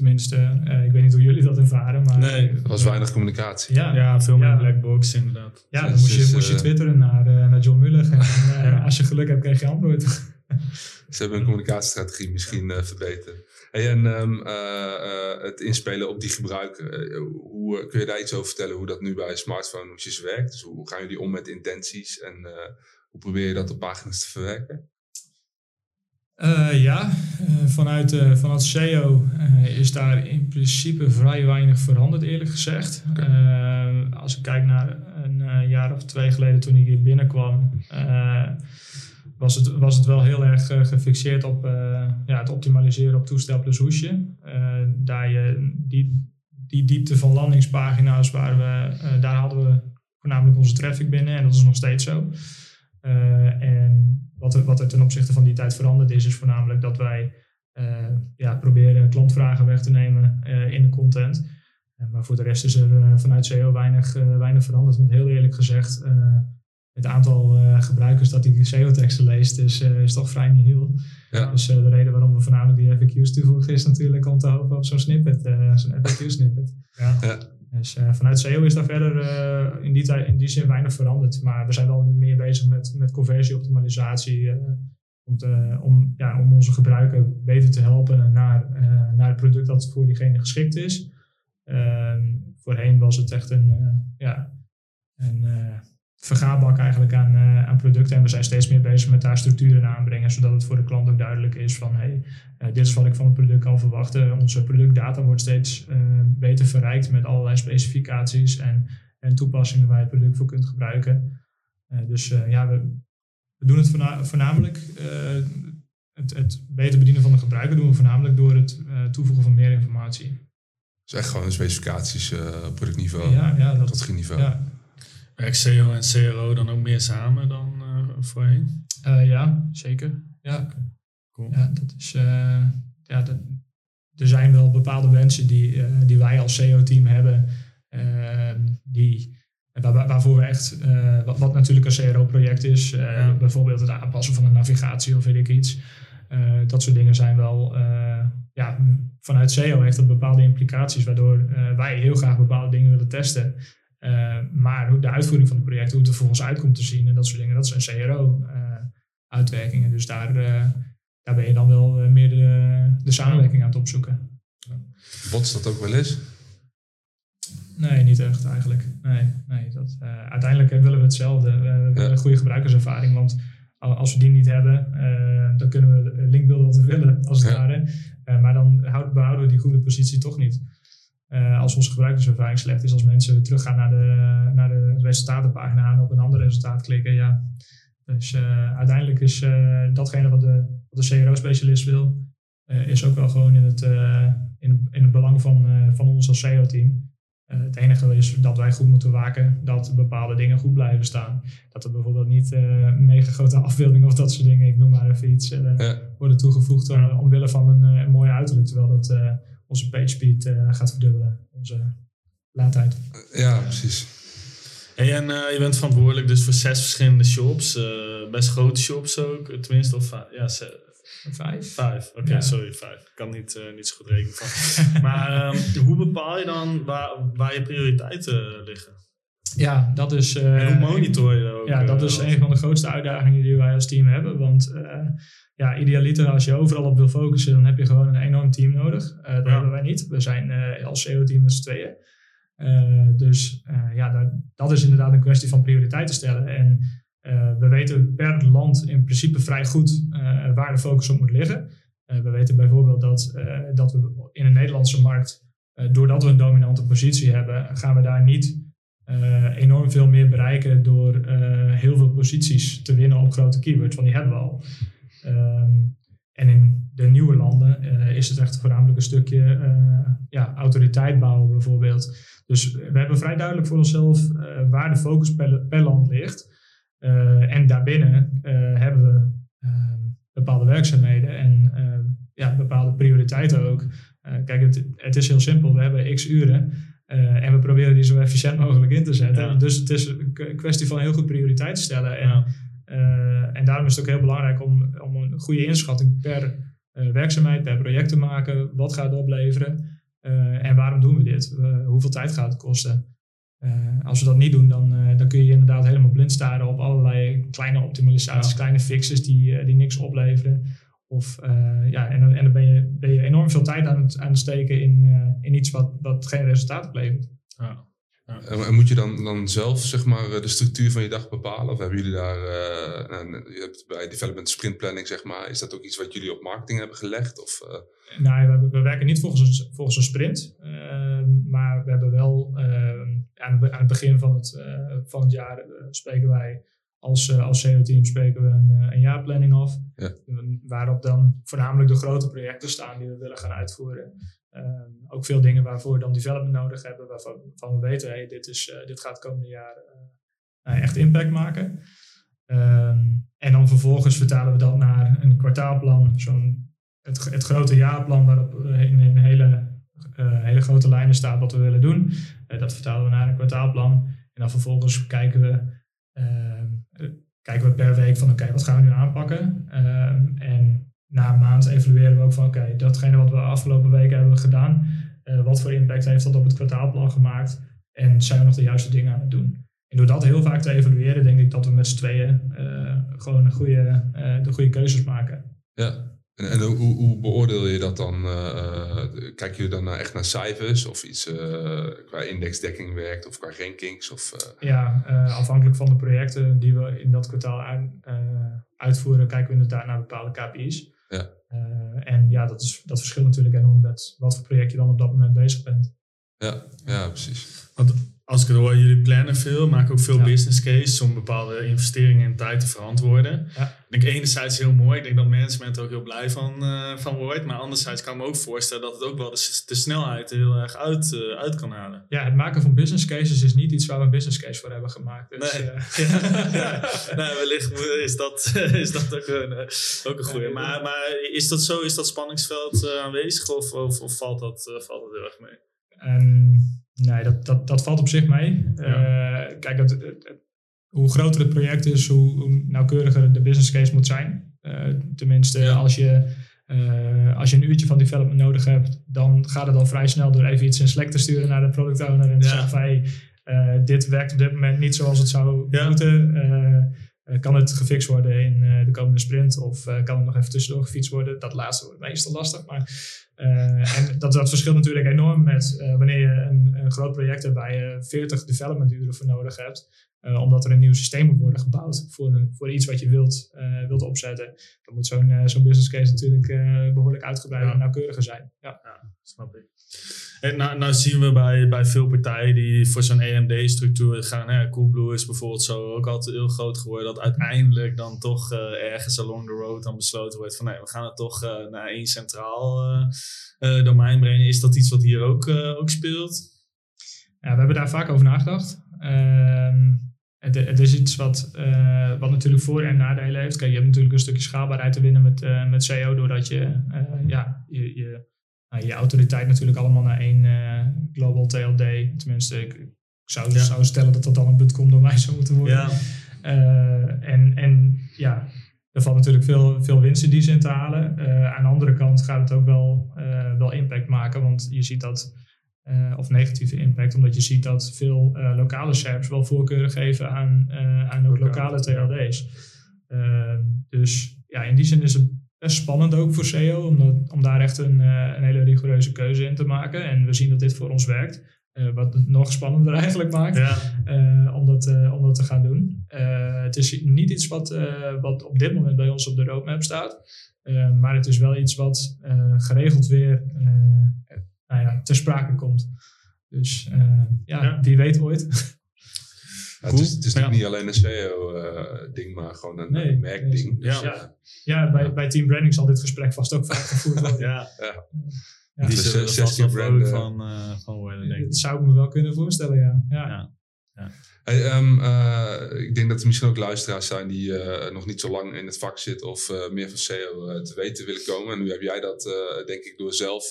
Tenminste, uh, ik weet niet hoe jullie dat ervaren. Maar, nee, er was weinig communicatie. Ja, ja veel meer ja. blackbox inderdaad. Ja, dan moest je, moest je twitteren naar, uh, naar John Muller. En uh, als je geluk hebt, krijg je antwoord. Ze hebben hun communicatiestrategie misschien verbeterd. En um, het inspelen op die gebruiker, hoe, kun je daar iets over vertellen hoe dat nu bij smartphones werkt? Dus hoe gaan jullie om met intenties en hoe probeer je dat op pagina's te verwerken? Uh, ja, uh, vanuit, uh, vanuit SEO is daar in principe vrij weinig veranderd, eerlijk gezegd. als ik kijk naar een jaar of twee geleden toen ik hier binnenkwam, was, het, was het wel heel erg gefixeerd op ja, het optimaliseren op toestel plus hoesje. daar je die, die diepte van landingspagina's, waar we, daar hadden we voornamelijk onze traffic binnen en dat is nog steeds zo. en wat er, wat er ten opzichte van die tijd veranderd is, is voornamelijk dat wij ja, proberen klantvragen weg te nemen in de content. maar voor de rest is er vanuit SEO weinig, weinig veranderd. Want heel eerlijk gezegd, het aantal uh, gebruikers dat die SEO-teksten leest is, uh, is toch vrij nihil. Ja. Dus uh, de reden waarom we voornamelijk die FAQ's toevoegen is natuurlijk om te hopen op zo'n snippet, zo'n FAQ-snippet. Ja. ja. Dus vanuit SEO is daar verder in, die in die zin weinig veranderd. Maar we zijn wel meer bezig met, met conversieoptimalisatie. om, te, om, ja, om onze gebruiker beter te helpen naar, naar het product dat voor diegene geschikt is. Ehm, voorheen was het echt een, ja, een vergaarbak eigenlijk aan, uh, aan producten. En we zijn steeds meer bezig met daar structuren aanbrengen, zodat het voor de klant ook duidelijk is van hey, uh, dit is wat ik van het product kan verwachten. Onze productdata wordt steeds uh, beter verrijkt met allerlei specificaties en, en toepassingen waar je het product voor kunt gebruiken. dus ja, we, we, doen het voornamelijk. Het, het, beter bedienen van de gebruiker doen we voornamelijk door het toevoegen van meer informatie. Dus echt gewoon specificaties op productniveau, ja, ja, dat, niveau. Ja, Werkt en CRO dan ook meer samen dan uh, voorheen? Uh, ja, zeker. Ja. Cool. Ja, dat is, uh, ja, dat, er zijn wel bepaalde wensen die, die wij als SEO-team hebben, die, waar, waarvoor we echt, wat, wat, natuurlijk een CRO-project is, ja. bijvoorbeeld het aanpassen van de navigatie of weet ik iets. dat soort dingen zijn wel, ja, vanuit SEO heeft dat bepaalde implicaties, waardoor wij heel graag bepaalde dingen willen testen. Uh, maar de uitvoering van het project, hoe het er volgens uitkomt te zien en dat soort dingen, dat zijn CRO-uitwerkingen. Eh, dus daar, uh, daar ben je dan wel meer de, de samenwerking aan het opzoeken. Botst dat ook wel eens? Nee, niet echt eigenlijk. Nee, nee, dat, uiteindelijk willen we hetzelfde. we willen een goede gebruikerservaring, want als we die niet hebben, dan kunnen we linkbeelden wat we willen, als het ware. maar dan behouden we die goede positie toch niet. Uh, als onze gebruikerservaring slecht is, als mensen teruggaan naar de, naar de resultatenpagina en op een ander resultaat klikken, ja. Dus uh, uiteindelijk is uh, datgene wat de, wat de CRO-specialist wil, is ook wel gewoon in het, in, in het belang van, van ons als SEO-team. het enige is dat wij goed moeten waken dat bepaalde dingen goed blijven staan. Dat er bijvoorbeeld niet mega grote afbeelding of dat soort dingen, ik noem maar even iets, ja. worden toegevoegd omwille van een, een mooie uiterlijk. Terwijl dat onze page speed uh, gaat verdubbelen. Onze laadtijd. Ja, precies. Hey, en uh, je bent verantwoordelijk dus voor zes verschillende shops. Uh, best grote shops ook, tenminste. Of, ja, Vijf. Vijf, oké, sorry, vijf. Ik kan niet, niet zo goed rekenen van. maar um, hoe bepaal je dan waar, waar je prioriteiten liggen? Ja, dat is. en hoe monitor je dat ook? Ja, dat is een van de grootste uitdagingen die wij als team hebben. Want ja, idealiter als je overal op wil focussen, dan heb je gewoon een enorm team nodig. Dat hebben wij niet. We zijn als SEO-team met z'n tweeën. Dus ja, dat, dat, is inderdaad een kwestie van prioriteiten stellen. En we weten per land in principe vrij goed waar de focus op moet liggen. we weten bijvoorbeeld dat, dat we in de Nederlandse markt, doordat we een dominante positie hebben, gaan we daar niet enorm veel meer bereiken door heel veel posities te winnen op grote keywords, want die hebben we al. Ehm, en in de nieuwe landen uh, is het echt voornamelijk een stukje ja, autoriteit bouwen bijvoorbeeld. Dus we hebben vrij duidelijk voor onszelf waar de focus per, land ligt. en daarbinnen hebben we ehm, bepaalde werkzaamheden en ja, bepaalde prioriteiten ook. kijk, het, het, is heel simpel. We hebben x uren en we proberen die zo efficiënt mogelijk in te zetten. Dus het is een kwestie van heel goed prioriteit stellen. En, ja. Eh, en daarom is het ook heel belangrijk om, om een goede inschatting per uh, werkzaamheid, per project te maken. Wat gaat het opleveren en waarom doen we dit? hoeveel tijd gaat het kosten? als we dat niet doen, dan, dan kun je inderdaad helemaal blind staren op allerlei kleine optimalisaties, kleine fixes die, die niks opleveren. Of, ja, en, en dan ben je, ben je enorm veel tijd aan het, aan het steken in, in iets wat, wat geen resultaat oplevert. Ja. En moet je dan, dan zelf zeg maar, de structuur van je dag bepalen? Of hebben jullie daar, uh, je hebt bij development sprint planning zeg maar, is dat ook iets wat jullie op marketing hebben gelegd? Of, uh? Nou, we, we, werken niet volgens een, volgens een sprint, uh, maar we hebben wel ehm, aan, aan, het begin van het, van het jaar spreken wij als, als CEO-team spreken we een, een jaarplanning af. Ja. Waarop dan voornamelijk de grote projecten staan die we willen gaan uitvoeren. Ehm, ook veel dingen waarvoor we dan development nodig hebben, waarvan, we weten, hey, dit, is, dit gaat komende jaar echt impact maken. Ehm, en dan vervolgens vertalen we dat naar een kwartaalplan, zo'n het, het grote jaarplan waarop in, een hele, uh, hele grote lijnen staat wat we willen doen. Dat vertalen we naar een kwartaalplan. En dan vervolgens kijken we, kijken we per week van oké, wat gaan we nu aanpakken? Ehm, en na een maand evalueren we ook van oké, datgene wat we afgelopen weken hebben gedaan, wat voor impact heeft dat op het kwartaalplan gemaakt? En zijn we nog de juiste dingen aan het doen? En door dat heel vaak te evalueren, denk ik dat we met z'n tweeën gewoon een goede, de goede keuzes maken. Ja, en, en hoe, hoe, beoordeel je dat dan? Uh, kijk je dan echt naar cijfers of iets uh, qua indexdekking werkt of qua rankings? Of, Ja, afhankelijk van de projecten die we in dat kwartaal uitvoeren, kijken we inderdaad naar bepaalde KPI's. Ja. en ja, dat, is, dat verschilt natuurlijk enorm met wat voor project je dan op dat moment bezig bent. Ja, ja precies. Want als ik het hoor, jullie plannen veel, maken ook veel business cases om bepaalde investeringen in tijd te verantwoorden. Ja. Ik denk enerzijds heel mooi, ik denk dat management er ook heel blij van, uh, van wordt. Maar anderzijds kan ik me ook voorstellen dat het ook wel de, de snelheid er heel erg uit, uh, uit kan halen. Ja, het maken van business cases is niet iets waar we een business case voor hebben gemaakt. Dus, nee. Uh, ja. nee, wellicht is dat, is dat ook een, ook een goede. Maar, maar is dat zo, is dat spanningsveld aanwezig of, of, of, valt, dat, valt dat heel erg mee? Um, Nee, dat, dat, dat valt op zich mee. Ja. Uh, kijk, het, het, hoe groter het project is, hoe, hoe nauwkeuriger de business case moet zijn. Uh, tenminste, ja. als, je, uh, als je een uurtje van development nodig hebt, dan gaat het al vrij snel door even iets in Slack te sturen naar de product owner en te ja. zeggen van hey, dit werkt op dit moment niet zoals het zou moeten. Kan het gefixt worden in de komende sprint of kan het nog even tussendoor gefietst worden? Dat laatste wordt meestal lastig, maar en dat, dat verschilt natuurlijk enorm met wanneer je een, een, groot project hebt waar je 40 development uren voor nodig hebt. Uh, omdat er een nieuw systeem moet worden gebouwd voor, een, voor iets wat je wilt, wilt opzetten. Dan moet zo'n zo'n business case natuurlijk behoorlijk uitgebreid ja. en nauwkeuriger zijn. Ja, ja snap ik. En nou, nou zien we bij, bij veel partijen die voor zo'n EMD-structuur gaan. Hè, Coolblue is bijvoorbeeld zo ook altijd heel groot geworden. Dat uiteindelijk dan toch uh, ergens along the road dan besloten wordt van nee, we gaan het toch uh, naar één centraal uh, domein brengen. Is dat iets wat hier ook, ook speelt? Ja, we hebben daar vaak over nagedacht. Ehm, het, is iets wat, wat natuurlijk voor- en nadelen heeft. Kijk, je hebt natuurlijk een stukje schaalbaarheid te winnen met, met SEO, doordat je, ja, je, je nou, je autoriteit natuurlijk allemaal naar één uh, global TLD. Tenminste, ik, ik zou, ja. zou stellen dat dat dan een .com domein zou moeten worden. Ja. Uh, en, en ja, er valt natuurlijk veel, veel winst in die zin te halen. Uh, aan de andere kant gaat het ook wel, wel impact maken, want je ziet dat, of negatieve impact, omdat je ziet dat veel lokale SERPs wel voorkeuren geven aan, aan ook lokale TLD's. dus ja, in die zin is het spannend ook voor SEO, om, dat, om daar echt een, uh, een, hele rigoureuze keuze in te maken. En we zien dat dit voor ons werkt. Uh, wat het nog spannender eigenlijk maakt ja. uh, om, dat, om dat te gaan doen. het is niet iets wat, wat op dit moment bij ons op de roadmap staat. maar het is wel iets wat geregeld weer nou ja, ter sprake komt. Dus ja, ja, wie weet ooit. Ja, het is, het is natuurlijk niet alleen een SEO-ding, maar gewoon een nee, merkding. Nee, dus, ja, ja bij, bij Team Branding zal dit gesprek vast ook vaak gevoerd worden. ja. ja. Ja. Die zullen er vast wel vrolijk van, uh, van worden, denk ik. Dat zou ik me wel kunnen voorstellen, ja. ja. ja. ja. Hey, um, uh, ik denk dat er misschien ook luisteraars zijn die uh, nog niet zo lang in het vak zitten of meer van SEO te weten willen komen. En nu heb jij dat, denk ik, door zelf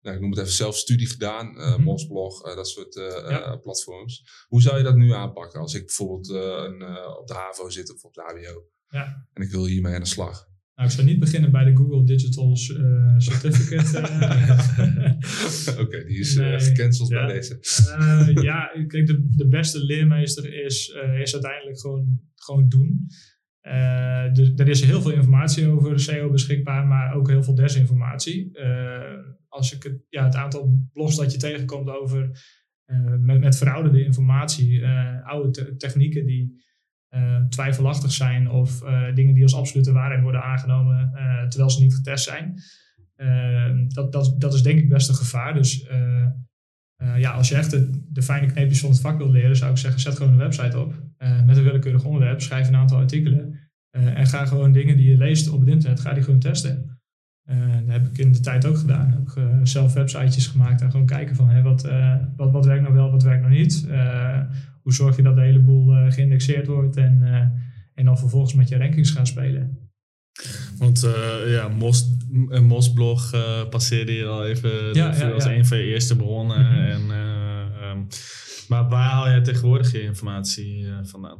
nou, ik noem het even zelfstudie gedaan, uh. Mosblog, uh, dat soort uh, ja. platforms. Hoe zou je dat nu aanpakken als ik bijvoorbeeld een, op de HAVO zit of op de HBO ja. en ik wil hiermee aan de slag? Nou, ik zou niet beginnen bij de Google Digital Certificate. Oké, okay, die is nee. gecanceld ja. bij deze. ja, kijk, de, de beste leermeester is, is uiteindelijk gewoon, gewoon doen. dus er is heel veel informatie over SEO beschikbaar, maar ook heel veel desinformatie als ik het, ja, het aantal blogs dat je tegenkomt over uh, met, met verouderde informatie, uh, oude te technieken die uh, twijfelachtig zijn of dingen die als absolute waarheid worden aangenomen terwijl ze niet getest zijn. dat, dat, dat is denk ik best een gevaar. Dus ja, als je echt de, de fijne kneepjes van het vak wil leren, zou ik zeggen, zet gewoon een website op. met een willekeurig onderwerp, schrijf een aantal artikelen en ga gewoon dingen die je leest op het internet, ga die gewoon testen. Uh, dat heb ik in de tijd ook gedaan. Heb ik uh, zelf websitejes gemaakt en gewoon kijken van hey, wat, uh, wat, wat werkt nou wel, wat werkt nou niet. hoe zorg je dat de hele boel geïndexeerd wordt en, en dan vervolgens met je rankings gaan spelen. Want ja, Mos, Mosblog passeerde hier al even ja, ja, als een van je eerste bronnen. Mm -hmm. en, um, maar waar haal jij tegenwoordig je informatie vandaan?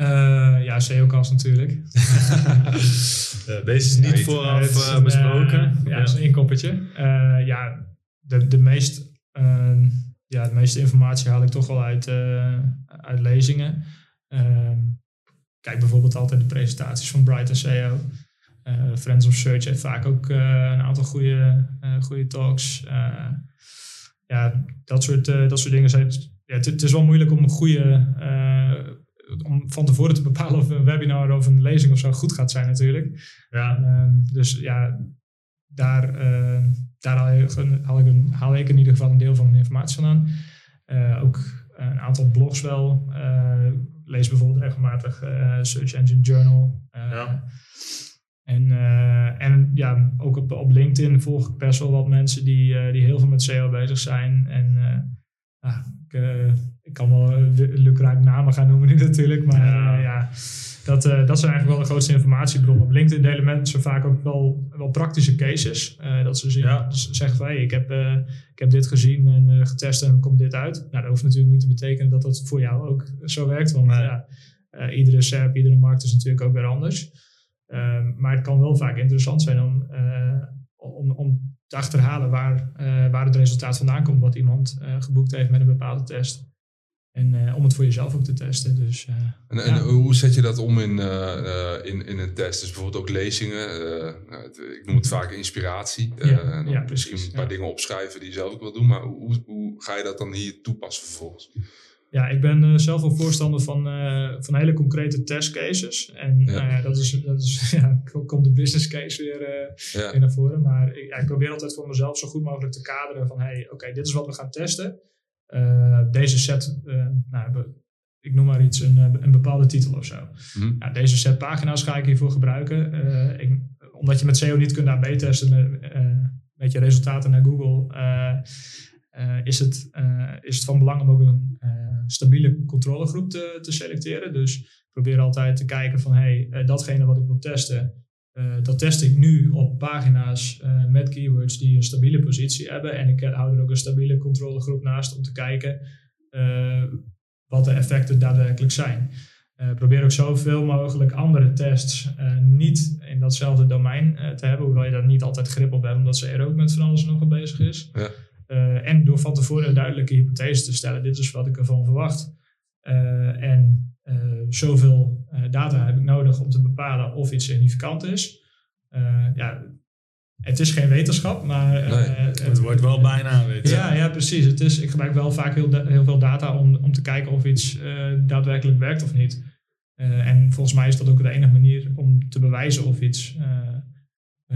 Uh, ja, SEOcast natuurlijk. deze is niet vooraf uh, besproken. ja, dat is een inkoppertje. Ja, de, de, meest, ehm, ja, de meeste informatie haal ik toch wel uit, uit lezingen. Ehm, kijk bijvoorbeeld altijd de presentaties van Bright SEO. Friends of Search heeft vaak ook een aantal goede, goede talks. ja, dat soort, dat soort dingen zijn... Ja, het, is wel moeilijk om een goede om van tevoren te bepalen of een webinar of een lezing of zo goed gaat zijn natuurlijk. Ja. Um, dus ja, daar, uh, daar haal, ik, haal, ik een, haal, ik in ieder geval een deel van mijn informatie vandaan. Uh, ook een aantal blogs wel. Uh, lees bijvoorbeeld regelmatig Search Engine Journal. ja. En, en ja, ook op, op LinkedIn volg ik best wel wat mensen die, die heel veel met SEO bezig zijn. En ah, ik, ik kan wel uh, lukraak namen gaan noemen nu natuurlijk. Maar ja, uh, ja dat, uh, dat zijn eigenlijk wel de grootste informatiebronnen. Op LinkedIn delen mensen vaak ook wel, wel praktische cases. dat ze zien, ja. zeggen hey, ik, heb, ik heb dit gezien en getest en komt dit uit. Nou, dat hoeft natuurlijk niet te betekenen dat dat voor jou ook zo werkt. Want nee. ja, iedere SERP, iedere markt is natuurlijk ook weer anders. Ehm, maar het kan wel vaak interessant zijn om, om, om te achterhalen waar, waar het resultaat vandaan komt wat iemand geboekt heeft met een bepaalde test. En uh, om het voor jezelf ook te testen. Dus, uh, en, en hoe zet je dat om in, uh, in, in een test? Dus bijvoorbeeld ook lezingen. Nou, ik noem het vaak inspiratie. Ja, ja, misschien een paar dingen opschrijven die je zelf ook wil doen. Maar hoe, hoe ga je dat dan hier toepassen vervolgens? Ja, ik ben zelf een voorstander van, van hele concrete testcases. En ja. Nou ja, dat is, dat is ja, komt de business case weer, ja. naar voren. Maar ik, ik, probeer altijd voor mezelf zo goed mogelijk te kaderen van... hey, oké, dit is wat we gaan testen. Uh, deze set, uh, nou, ik noem maar iets, een, eh, een bepaalde titel of zo. Mm. Nou, deze set pagina's ga ik hiervoor gebruiken. Ik, omdat je met SEO niet kunt AB-testen met, met, je resultaten naar Google, is, het, is het van belang om ook een stabiele controlegroep te, te selecteren. Dus probeer altijd te kijken van, hey, datgene wat ik wil testen, dat test ik nu op pagina's met keywords die een stabiele positie hebben. En ik hou er ook een stabiele controlegroep naast om te kijken wat de effecten daadwerkelijk zijn. probeer ook zoveel mogelijk andere tests niet in datzelfde domein te hebben, hoewel je daar niet altijd grip op hebt, omdat ze er ook met van alles nog mee bezig is. Ja. En door van tevoren een duidelijke hypothese te stellen, dit is wat ik ervan verwacht. en uh, zoveel uh, data heb ik nodig om te bepalen of iets significant is. Uh, ja, het is geen wetenschap, maar... het, het, wordt wel bijna wetenschap. Ja, ja, precies. Het is, ik gebruik wel vaak heel, heel veel data om, om te kijken of iets daadwerkelijk werkt of niet. en volgens mij is dat ook de enige manier om te bewijzen of iets,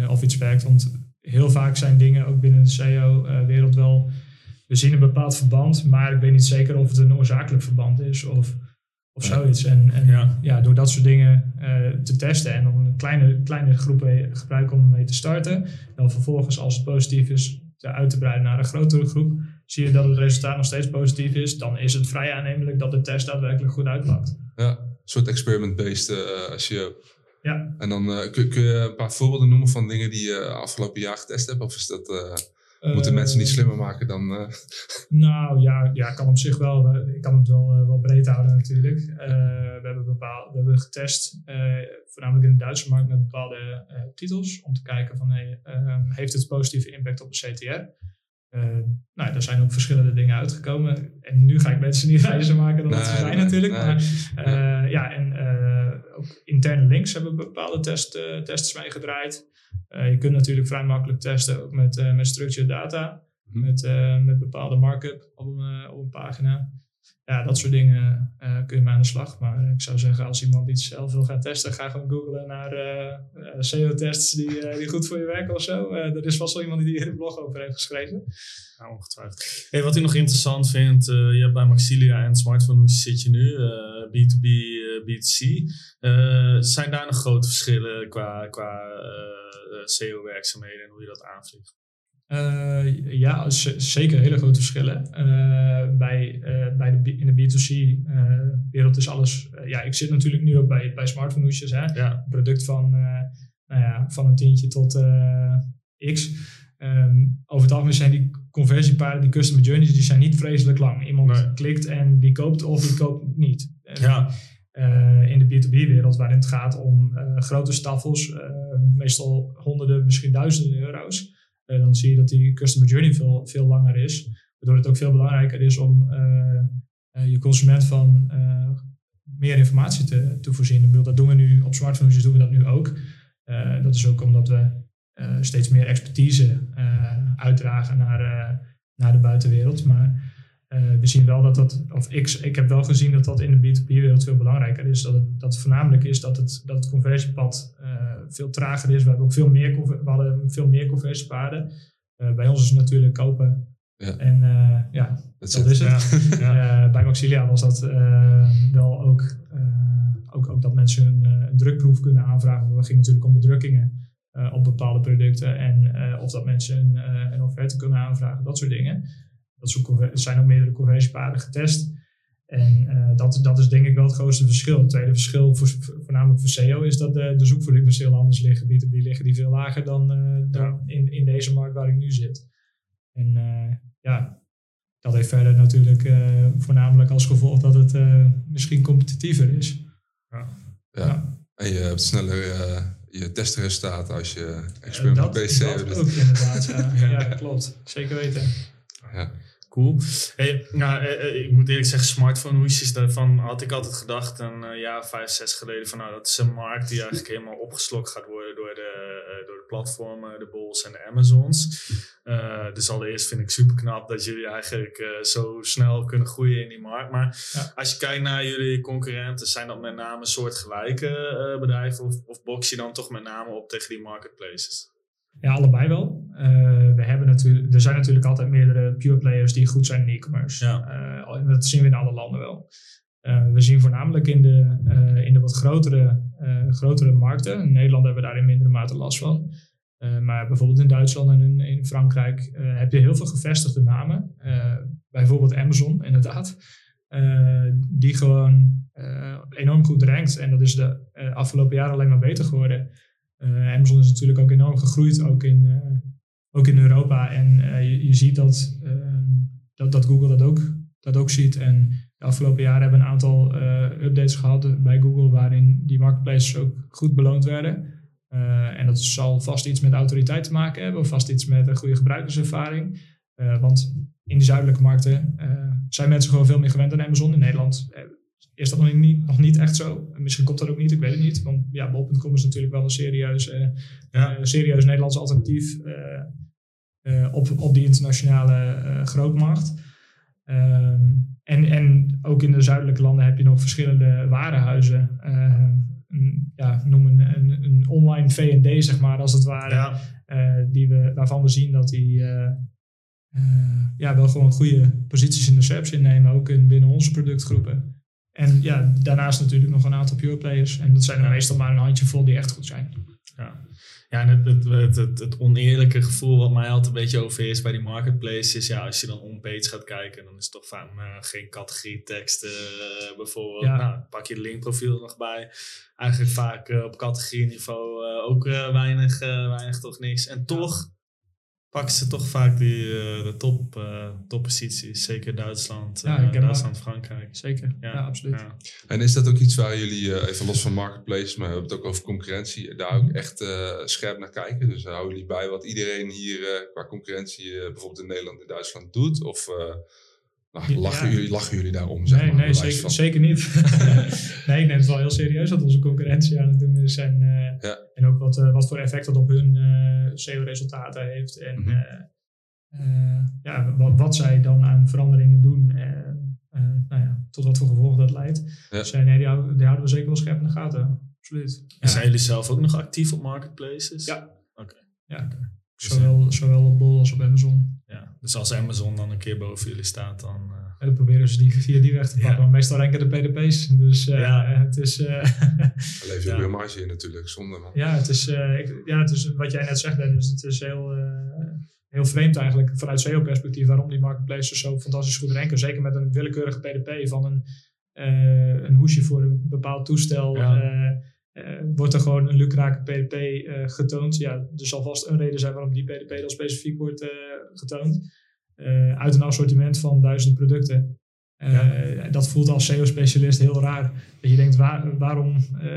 of iets werkt. Want heel vaak zijn dingen ook binnen de SEO-wereld wel... We zien een bepaald verband, maar ik weet niet zeker of het een oorzakelijk verband is of... Of zoiets. En, en ja. ja. door dat soort dingen uh, te testen en dan een kleine, kleine groep gebruiken om mee te starten. Dan vervolgens, als het positief is, te uit te breiden naar een grotere groep. Zie je dat het resultaat nog steeds positief is, dan is het vrij aannemelijk dat de test daadwerkelijk goed uitpakt. Ja, een soort experiment-based uh, als je. Ja. En dan uh, kun, kun, je een paar voorbeelden noemen van dingen die je afgelopen jaar getest hebt? Of is dat. Moeten mensen niet slimmer maken dan. Nou ja, ja, kan op zich wel. Ik kan het wel, wel breed houden natuurlijk. We, hebben bepaald, we hebben getest, voornamelijk in de Duitse markt, met bepaalde titels. Om te kijken van hey, ehm, heeft het positieve impact op de CTR? Nou, daar zijn ook verschillende dingen uitgekomen. En nu ga ik mensen niet wijzer maken dan nee, dat ze zijn natuurlijk. Nee, maar ja, en ook interne links hebben bepaalde test, tests meegedraaid. Uh, je kunt natuurlijk vrij makkelijk testen, ook met, met structured data, mm met, met bepaalde markup op een, op een pagina. Ja, dat soort dingen uh, kun je mee aan de slag. Maar ik zou zeggen, als iemand iets zelf wil gaan testen, ga gewoon googlen naar uh, SEO-tests die, die goed voor je werken of zo. er is vast wel iemand die hier een blog over heeft geschreven. Ja, ongetwijfeld. Hey, wat ik nog interessant vind, je hebt bij Maxilia en Smartphone, hoe zit je nu? B2B, B2C. zijn daar nog grote verschillen qua, qua SEO-werkzaamheden en hoe je dat aanvliegt? Uh, ja, zeker hele grote verschillen. Uh, bij, uh, bij de, in de B2C-wereld is alles. ja, ik zit natuurlijk nu ook bij, bij smartphone hoesjes. Hè? Ja. Product van, nou ja, van een tientje tot X. Um, over het algemeen zijn die conversiepaden, die customer journeys, die zijn niet vreselijk lang. Iemand klikt en die koopt of die koopt niet. Ja. in de B2B-wereld, waarin het gaat om grote staffels, meestal honderden, misschien duizenden euro's. Eh, dan zie je dat die customer journey veel, veel langer is. Waardoor het ook veel belangrijker is om eh, eh, je consument van meer informatie te, te voorzien. Dat doen we nu op smartphones, doen we dat nu ook. dat is ook omdat we steeds meer expertise uitdragen naar, naar de buitenwereld. Maar we zien wel dat dat, of ik, ik heb wel gezien dat dat in de B2B-wereld veel belangrijker is. Dat het, dat voornamelijk is dat het, dat het conversiepad veel trager is. We hebben ook veel meer, we hadden veel meer conversiepaden. Uh, bij ons is het natuurlijk kopen. Ja. En ja, dat, is het. Ja. Bij Maxilia was dat wel ook, ook, ook dat mensen een, een, drukproef kunnen aanvragen. Want het ging natuurlijk om bedrukkingen op bepaalde producten. En of dat mensen een, een offerte kunnen aanvragen, dat soort dingen. Dat zijn ook meerdere conversiepaden getest. En uh, dat, dat is denk ik wel het grootste verschil. Het tweede verschil, voor, voornamelijk voor SEO, is dat de, de zoekvolumes heel anders liggen. B2B liggen die veel lager dan, uh, dan in, in deze markt waar ik nu zit. En uh, ja, dat heeft verder natuurlijk voornamelijk als gevolg dat het misschien competitiever is. Ja. ja. En je hebt sneller je testresultaten als je experimenteert bij SEO. Dat ook inderdaad, ja. ja. klopt. Zeker weten. Ja. Cool. Hey, nou, eh, eh, ik moet eerlijk zeggen, smartphone hoesjes, daarvan had ik altijd gedacht een uh, jaar vijf, zes geleden van nou, dat is een markt die eigenlijk helemaal opgeslokt gaat worden door de, door de platformen, de Bols en de Amazons. dus allereerst vind ik super knap dat jullie eigenlijk zo snel kunnen groeien in die markt. Maar als je kijkt naar jullie concurrenten, zijn dat met name soortgelijke bedrijven of, of box je dan toch met name op tegen die marketplaces? Ja, allebei wel. Uh, we hebben natuurlijk, er zijn natuurlijk altijd meerdere pure players die goed zijn in e-commerce. Ja. Uh, dat zien we in alle landen wel. Uh, we zien voornamelijk in de, in de wat grotere, grotere markten. In Nederland hebben we daar in mindere mate last van. maar bijvoorbeeld in Duitsland en in, in Frankrijk heb je heel veel gevestigde namen. bijvoorbeeld Amazon, inderdaad. die gewoon enorm goed rankt. En dat is de afgelopen jaren alleen maar beter geworden. Amazon is natuurlijk ook enorm gegroeid, ook in, ook in Europa. En uh, je, je, ziet dat, dat, dat Google dat ook, dat ook ziet. En de afgelopen jaren hebben we een aantal updates gehad bij Google waarin die marketplaces ook goed beloond werden. en dat zal vast iets met autoriteit te maken hebben, of vast iets met een goede gebruikerservaring. want in die zuidelijke markten zijn mensen gewoon veel meer gewend aan Amazon. In Nederland is dat nog niet, nog niet echt zo. Misschien komt dat ook niet, ik weet het niet. Want ja, bol.com is natuurlijk wel een serieus, uh, ja. uh, serieus Nederlands alternatief uh, op, op die internationale grootmacht. Ehm, en, en ook in de zuidelijke landen heb je nog verschillende warenhuizen. Ehm, ja, noem een, een, een, online V&D, zeg maar, als het ware. Ja. die we, waarvan we zien dat die ja, wel gewoon goede posities in de SERPs innemen, ook in, binnen onze productgroepen. En ja, daarnaast natuurlijk nog een aantal pure players. En dat zijn er meestal maar een handjevol die echt goed zijn. Ja, ja en het, het, het, het, oneerlijke gevoel wat mij altijd een beetje over is bij die marketplaces is, ja, als je dan on-page gaat kijken, dan is het toch vaak uh, geen categorie teksten uh, bijvoorbeeld. Ja. Nou, pak je linkprofiel nog bij. Eigenlijk vaak uh, op categorieniveau ook weinig, weinig toch niks. En toch pakken ze toch vaak die, uh, de top, uh, topposities. Zeker Duitsland, ja, uh, Duitsland, Frankrijk. Zeker, ja, absoluut. Ja. En is dat ook iets waar jullie, even los van marketplace, maar we hebben het ook over concurrentie, daar ook echt scherp naar kijken? Dus houden jullie bij wat iedereen hier qua concurrentie bijvoorbeeld in Nederland en Duitsland doet? Of nou, lachen, jullie, lachen jullie daarom? Zeg nee, maar, nee zeker, zeker niet. nee, ik neem het wel heel serieus wat onze concurrentie aan het doen is. En, uh, ja. en ook wat, uh, wat voor effect dat op hun uh, eh, SEO-resultaten heeft. En mm -hmm. ja, wat, wat, zij dan aan veranderingen doen. nou ja, tot wat voor gevolgen dat leidt. Ja. Dus nee, die houden, die houden we zeker wel scherp in de gaten. Absoluut. En zijn jullie zelf ook nog actief op marketplaces? Ja. Oké. Ja. Zowel, zowel op Bol als op Amazon. Ja. Dus als Amazon dan een keer boven jullie staat, dan... Uh... En dan proberen ze die via die weg te pakken. Ja. Maar meestal renken de PDP's. Dus uh, Ja. het is... Uh, Daar leef je Ja. weer marge in natuurlijk, zonde man. ja, het is, uh, ik, ja, het is wat jij net zegt, Dennis. Het is heel, uh, heel vreemd eigenlijk vanuit SEO-perspectief waarom die marketplaces zo fantastisch goed renken. Zeker met een willekeurige PDP van een, uh, een hoesje voor een bepaald toestel. Ja. Uh, wordt er gewoon een lucrake PDP uh, getoond. Ja, er zal vast een reden zijn waarom die PDP dan specifiek wordt uh, getoond. uit een assortiment van duizenden producten. Ja. Dat voelt als SEO-specialist heel raar. Dat je denkt, waar, waarom,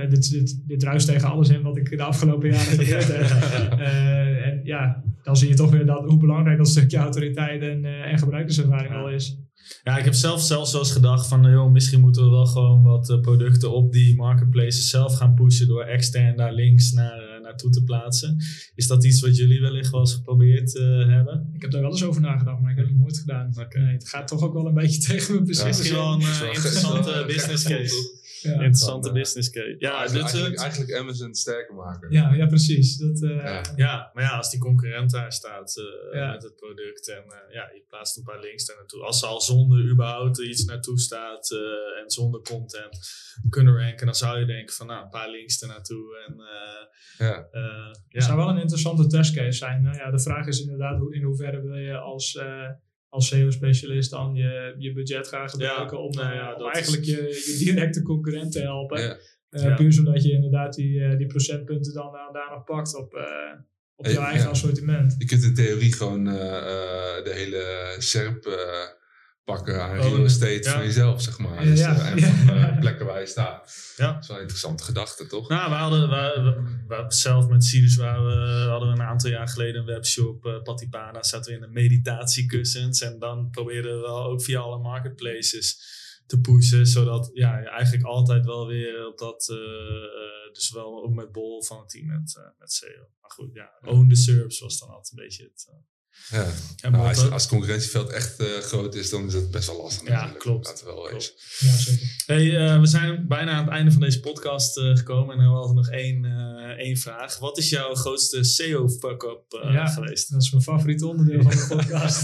dit, dit, dit ruist tegen alles in wat ik de afgelopen jaren geleerd heb. en ja, dan zie je toch weer dat, hoe belangrijk dat stukje autoriteit en, en gebruikerservaring al is. Ja, ik heb zelf zelfs wel eens gedacht van, joh, misschien moeten we wel gewoon wat uh, producten op die marketplaces zelf gaan pushen door extern daar links naar, uh, naartoe te plaatsen. Is dat iets wat jullie wellicht wel eens geprobeerd uh, hebben? Ik heb daar wel eens over nagedacht, maar ik heb het nooit gedaan. Okay. Nee, het gaat toch ook wel een beetje tegen mijn precies. Ja, misschien wel een interessante business case. Ja, interessante van, business case. Ja, eigenlijk, eigenlijk, eigenlijk, Amazon sterker maken. Ja, ja precies. Dat, ja. ja. maar ja, als die concurrent daar staat uh, met het product en uh, ja, je plaatst een paar links daar naartoe. Als ze al zonder überhaupt iets naartoe staat uh, en zonder content kunnen ranken, dan zou je denken van nou, een paar links er naartoe. En, ja. Het zou wel een interessante testcase zijn. Nou ja, de vraag is inderdaad hoe, in hoeverre wil je als als SEO-specialist dan je, je budget gaan gebruiken Ja, om, nou ja, om dat eigenlijk is- je, je directe concurrent te helpen. Ja. Uh, Ja. Puur zodat je inderdaad die, uh, die procentpunten dan uh, daar nog pakt op, uh, op Hey, jouw eigen ja. assortiment. Je kunt in theorie gewoon eh, eh, de hele SERP eh, pakken aan real estate van jezelf, zeg maar. Ja, Dus, eh, en van eh, plekken waar je staat. Ja. Dat is wel een interessante gedachte, toch? Nou, we hadden we, we- we- zelf met Sirius waren we, hadden we een aantal jaar geleden een webshop, uh, Patipana, zaten we in de meditatiekussens. En dan probeerden we wel ook via alle marketplaces te pushen, zodat ja, je eigenlijk altijd wel weer op dat, eh, eh, dus wel ook met Bol van het team met, eh, met SEO. Maar goed, ja, own the SERPs was dan altijd een beetje het... eh, Ja. Nou, als, het concurrentieveld echt eh, groot is, dan is het best wel lastig. Ja, natuurlijk. klopt. Laten we wel Klopt. wezen. Ja, zeker. Hey, eh, we zijn bijna aan het einde van deze podcast eh, gekomen en we hadden nog één, eh, één vraag. Wat is jouw grootste SEO-fuck-up eh, Ja. geweest? Dat is mijn favoriete onderdeel van de podcast.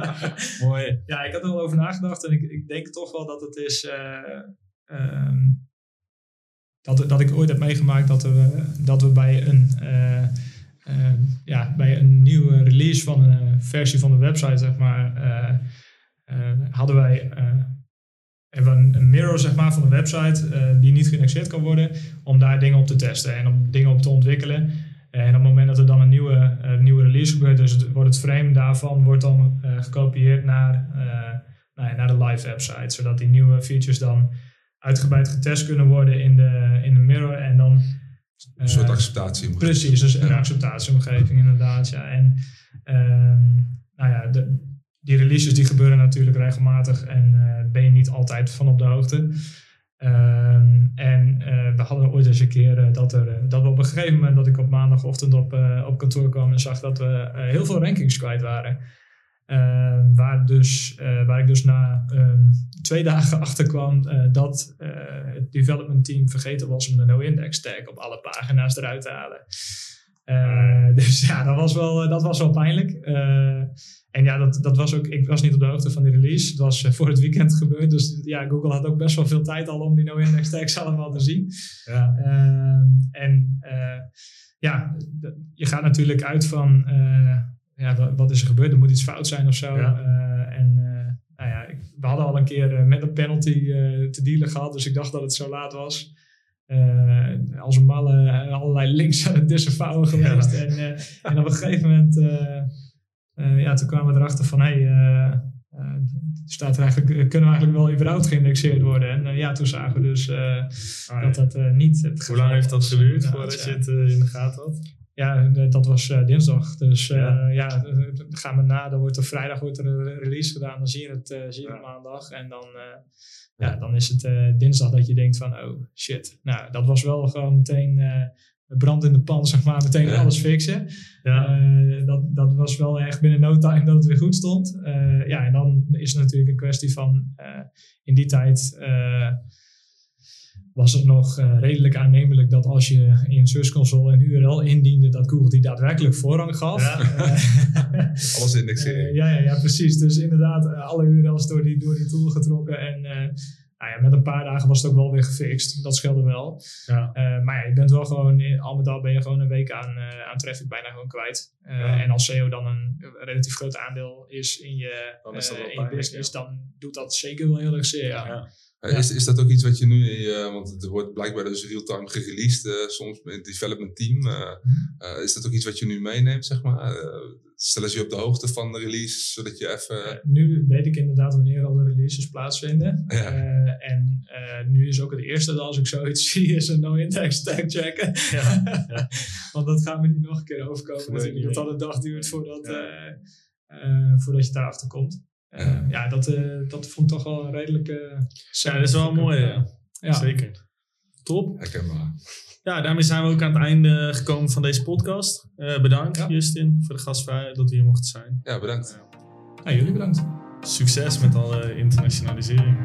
Mooi. Ja, ik had er wel over nagedacht en ik, ik denk toch wel dat het is. eh, ehm, dat, dat ik ooit heb meegemaakt dat we, dat we bij een. Eh, eh, ja, bij een nieuwe release van een versie van de website, zeg maar, eh, eh, hadden wij eh, hebben een, een mirror zeg maar, van de website eh, die niet geïndexeerd kan worden, om daar dingen op te testen en om dingen op te ontwikkelen. En op het moment dat er dan een nieuwe, eh, nieuwe release gebeurt, dus wordt het frame daarvan wordt dan eh, gekopieerd naar, eh, nou ja, naar de live website, zodat die nieuwe features dan uitgebreid getest kunnen worden in de, in de mirror en dan Een soort eh, acceptatie. Precies, dus een acceptatieomgeving inderdaad. Ja. En ehm, nou ja, de, die releases die gebeuren natuurlijk regelmatig en eh, ben je niet altijd van op de hoogte. Ehm, en eh, we hadden ooit eens een keer dat, er, dat we op een gegeven moment dat ik op maandagochtend op, op kantoor kwam en zag dat we heel veel rankings kwijt waren. Ehm, waar, dus, eh, waar ik dus na ehm, twee dagen achter kwam eh, dat eh, het development team vergeten was om de no-index tag op alle pagina's eruit te halen. Eh, dus ja, dat was wel, dat was wel pijnlijk. En ja, dat, dat was ook, ik was niet op de hoogte van die release. Het was voor het weekend gebeurd. Dus ja, Google had ook best wel veel tijd al om die no-index tags allemaal te zien. Ja. Ehm, en ja, je gaat natuurlijk uit van, ja, wa- wat is er gebeurd? Er moet iets fout zijn of zo. Ja. Eh, en eh, nou ja, ik- we hadden al een keer eh, met een penalty te dealen gehad, dus ik dacht dat het zo laat was. Als een malle allerlei links aan het disavouwen geweest. En, en op een gegeven moment, ja, toen kwamen we erachter van, hé, hey, staat er eigenlijk, kunnen we eigenlijk wel überhaupt geïndexeerd worden? En ja, toen zagen we dus eh, dat dat niet het Hoe lang heeft dat geduurd voordat je het in de gaten had? Ja, de- dat was eh, dinsdag. Dus eh, Ja. ja, eh, gaan we na. Dan wordt er vrijdag wordt er een release gedaan. Dan zie je het, eh, zie je Ja. het maandag. En dan, eh, ja, dan is het eh, dinsdag dat je denkt van, oh shit. Nou, dat was wel gewoon meteen, eh, brand in de pan, zeg maar, meteen Ja. alles fixen. Ja. Eh, dat, dat was wel echt binnen no time dat het weer goed stond. Eh, ja, en dan is het natuurlijk een kwestie van eh, in die tijd eh, was het nog eh, redelijk aannemelijk dat als je in Search Console een URL indiende, dat Google die daadwerkelijk voorrang gaf. Ja. Alles indexeren. eh, ja, ja, ja, precies. Dus inderdaad, eh, alle URL's door die, door die tool getrokken. En eh, nou ja, met een paar dagen was het ook wel weer gefixt. Dat scheelde wel. Ja. Eh, maar ja, je bent wel gewoon, in- al met al ben je gewoon een week aan, eh, aan traffic bijna gewoon kwijt. Eh, Ja. En als SEO dan een relatief groot aandeel is in je, Dan is dat wel in je business, dan doet dat zeker wel heel erg zeer. Ja. Ja. Eh, Is, is dat ook iets wat je nu, in je- want er wordt blijkbaar dus real-time gereleased, eh, soms met het development team. eh, eh, is dat ook iets wat je nu meeneemt, zeg maar? Eh, stellen ze je op de hoogte van de release, zodat je even... Eh, nu weet ik inderdaad wanneer al de releases plaatsvinden. Ja. Eh, en eh, nu is ook het eerste dat als ik zoiets zie, is een no-index tag checken. Ja. Want dat gaat me niet nog een keer overkomen. Dat dat een dag duurt voordat, eh, eh, voordat je daarachter komt. Eh, Ja. ja, dat, eh, dat vond ik toch wel een redelijke... Ja, dat is wel mooi. Ja. Ja. Zeker. Top. Herkenbaar. Ja, daarmee zijn we ook aan het einde gekomen van deze podcast. Eh, bedankt, Ja. Justin, voor de gastvrijheid dat we hier mochten zijn. Ja, bedankt. Nou, jullie bedankt. Succes met alle internationalisering.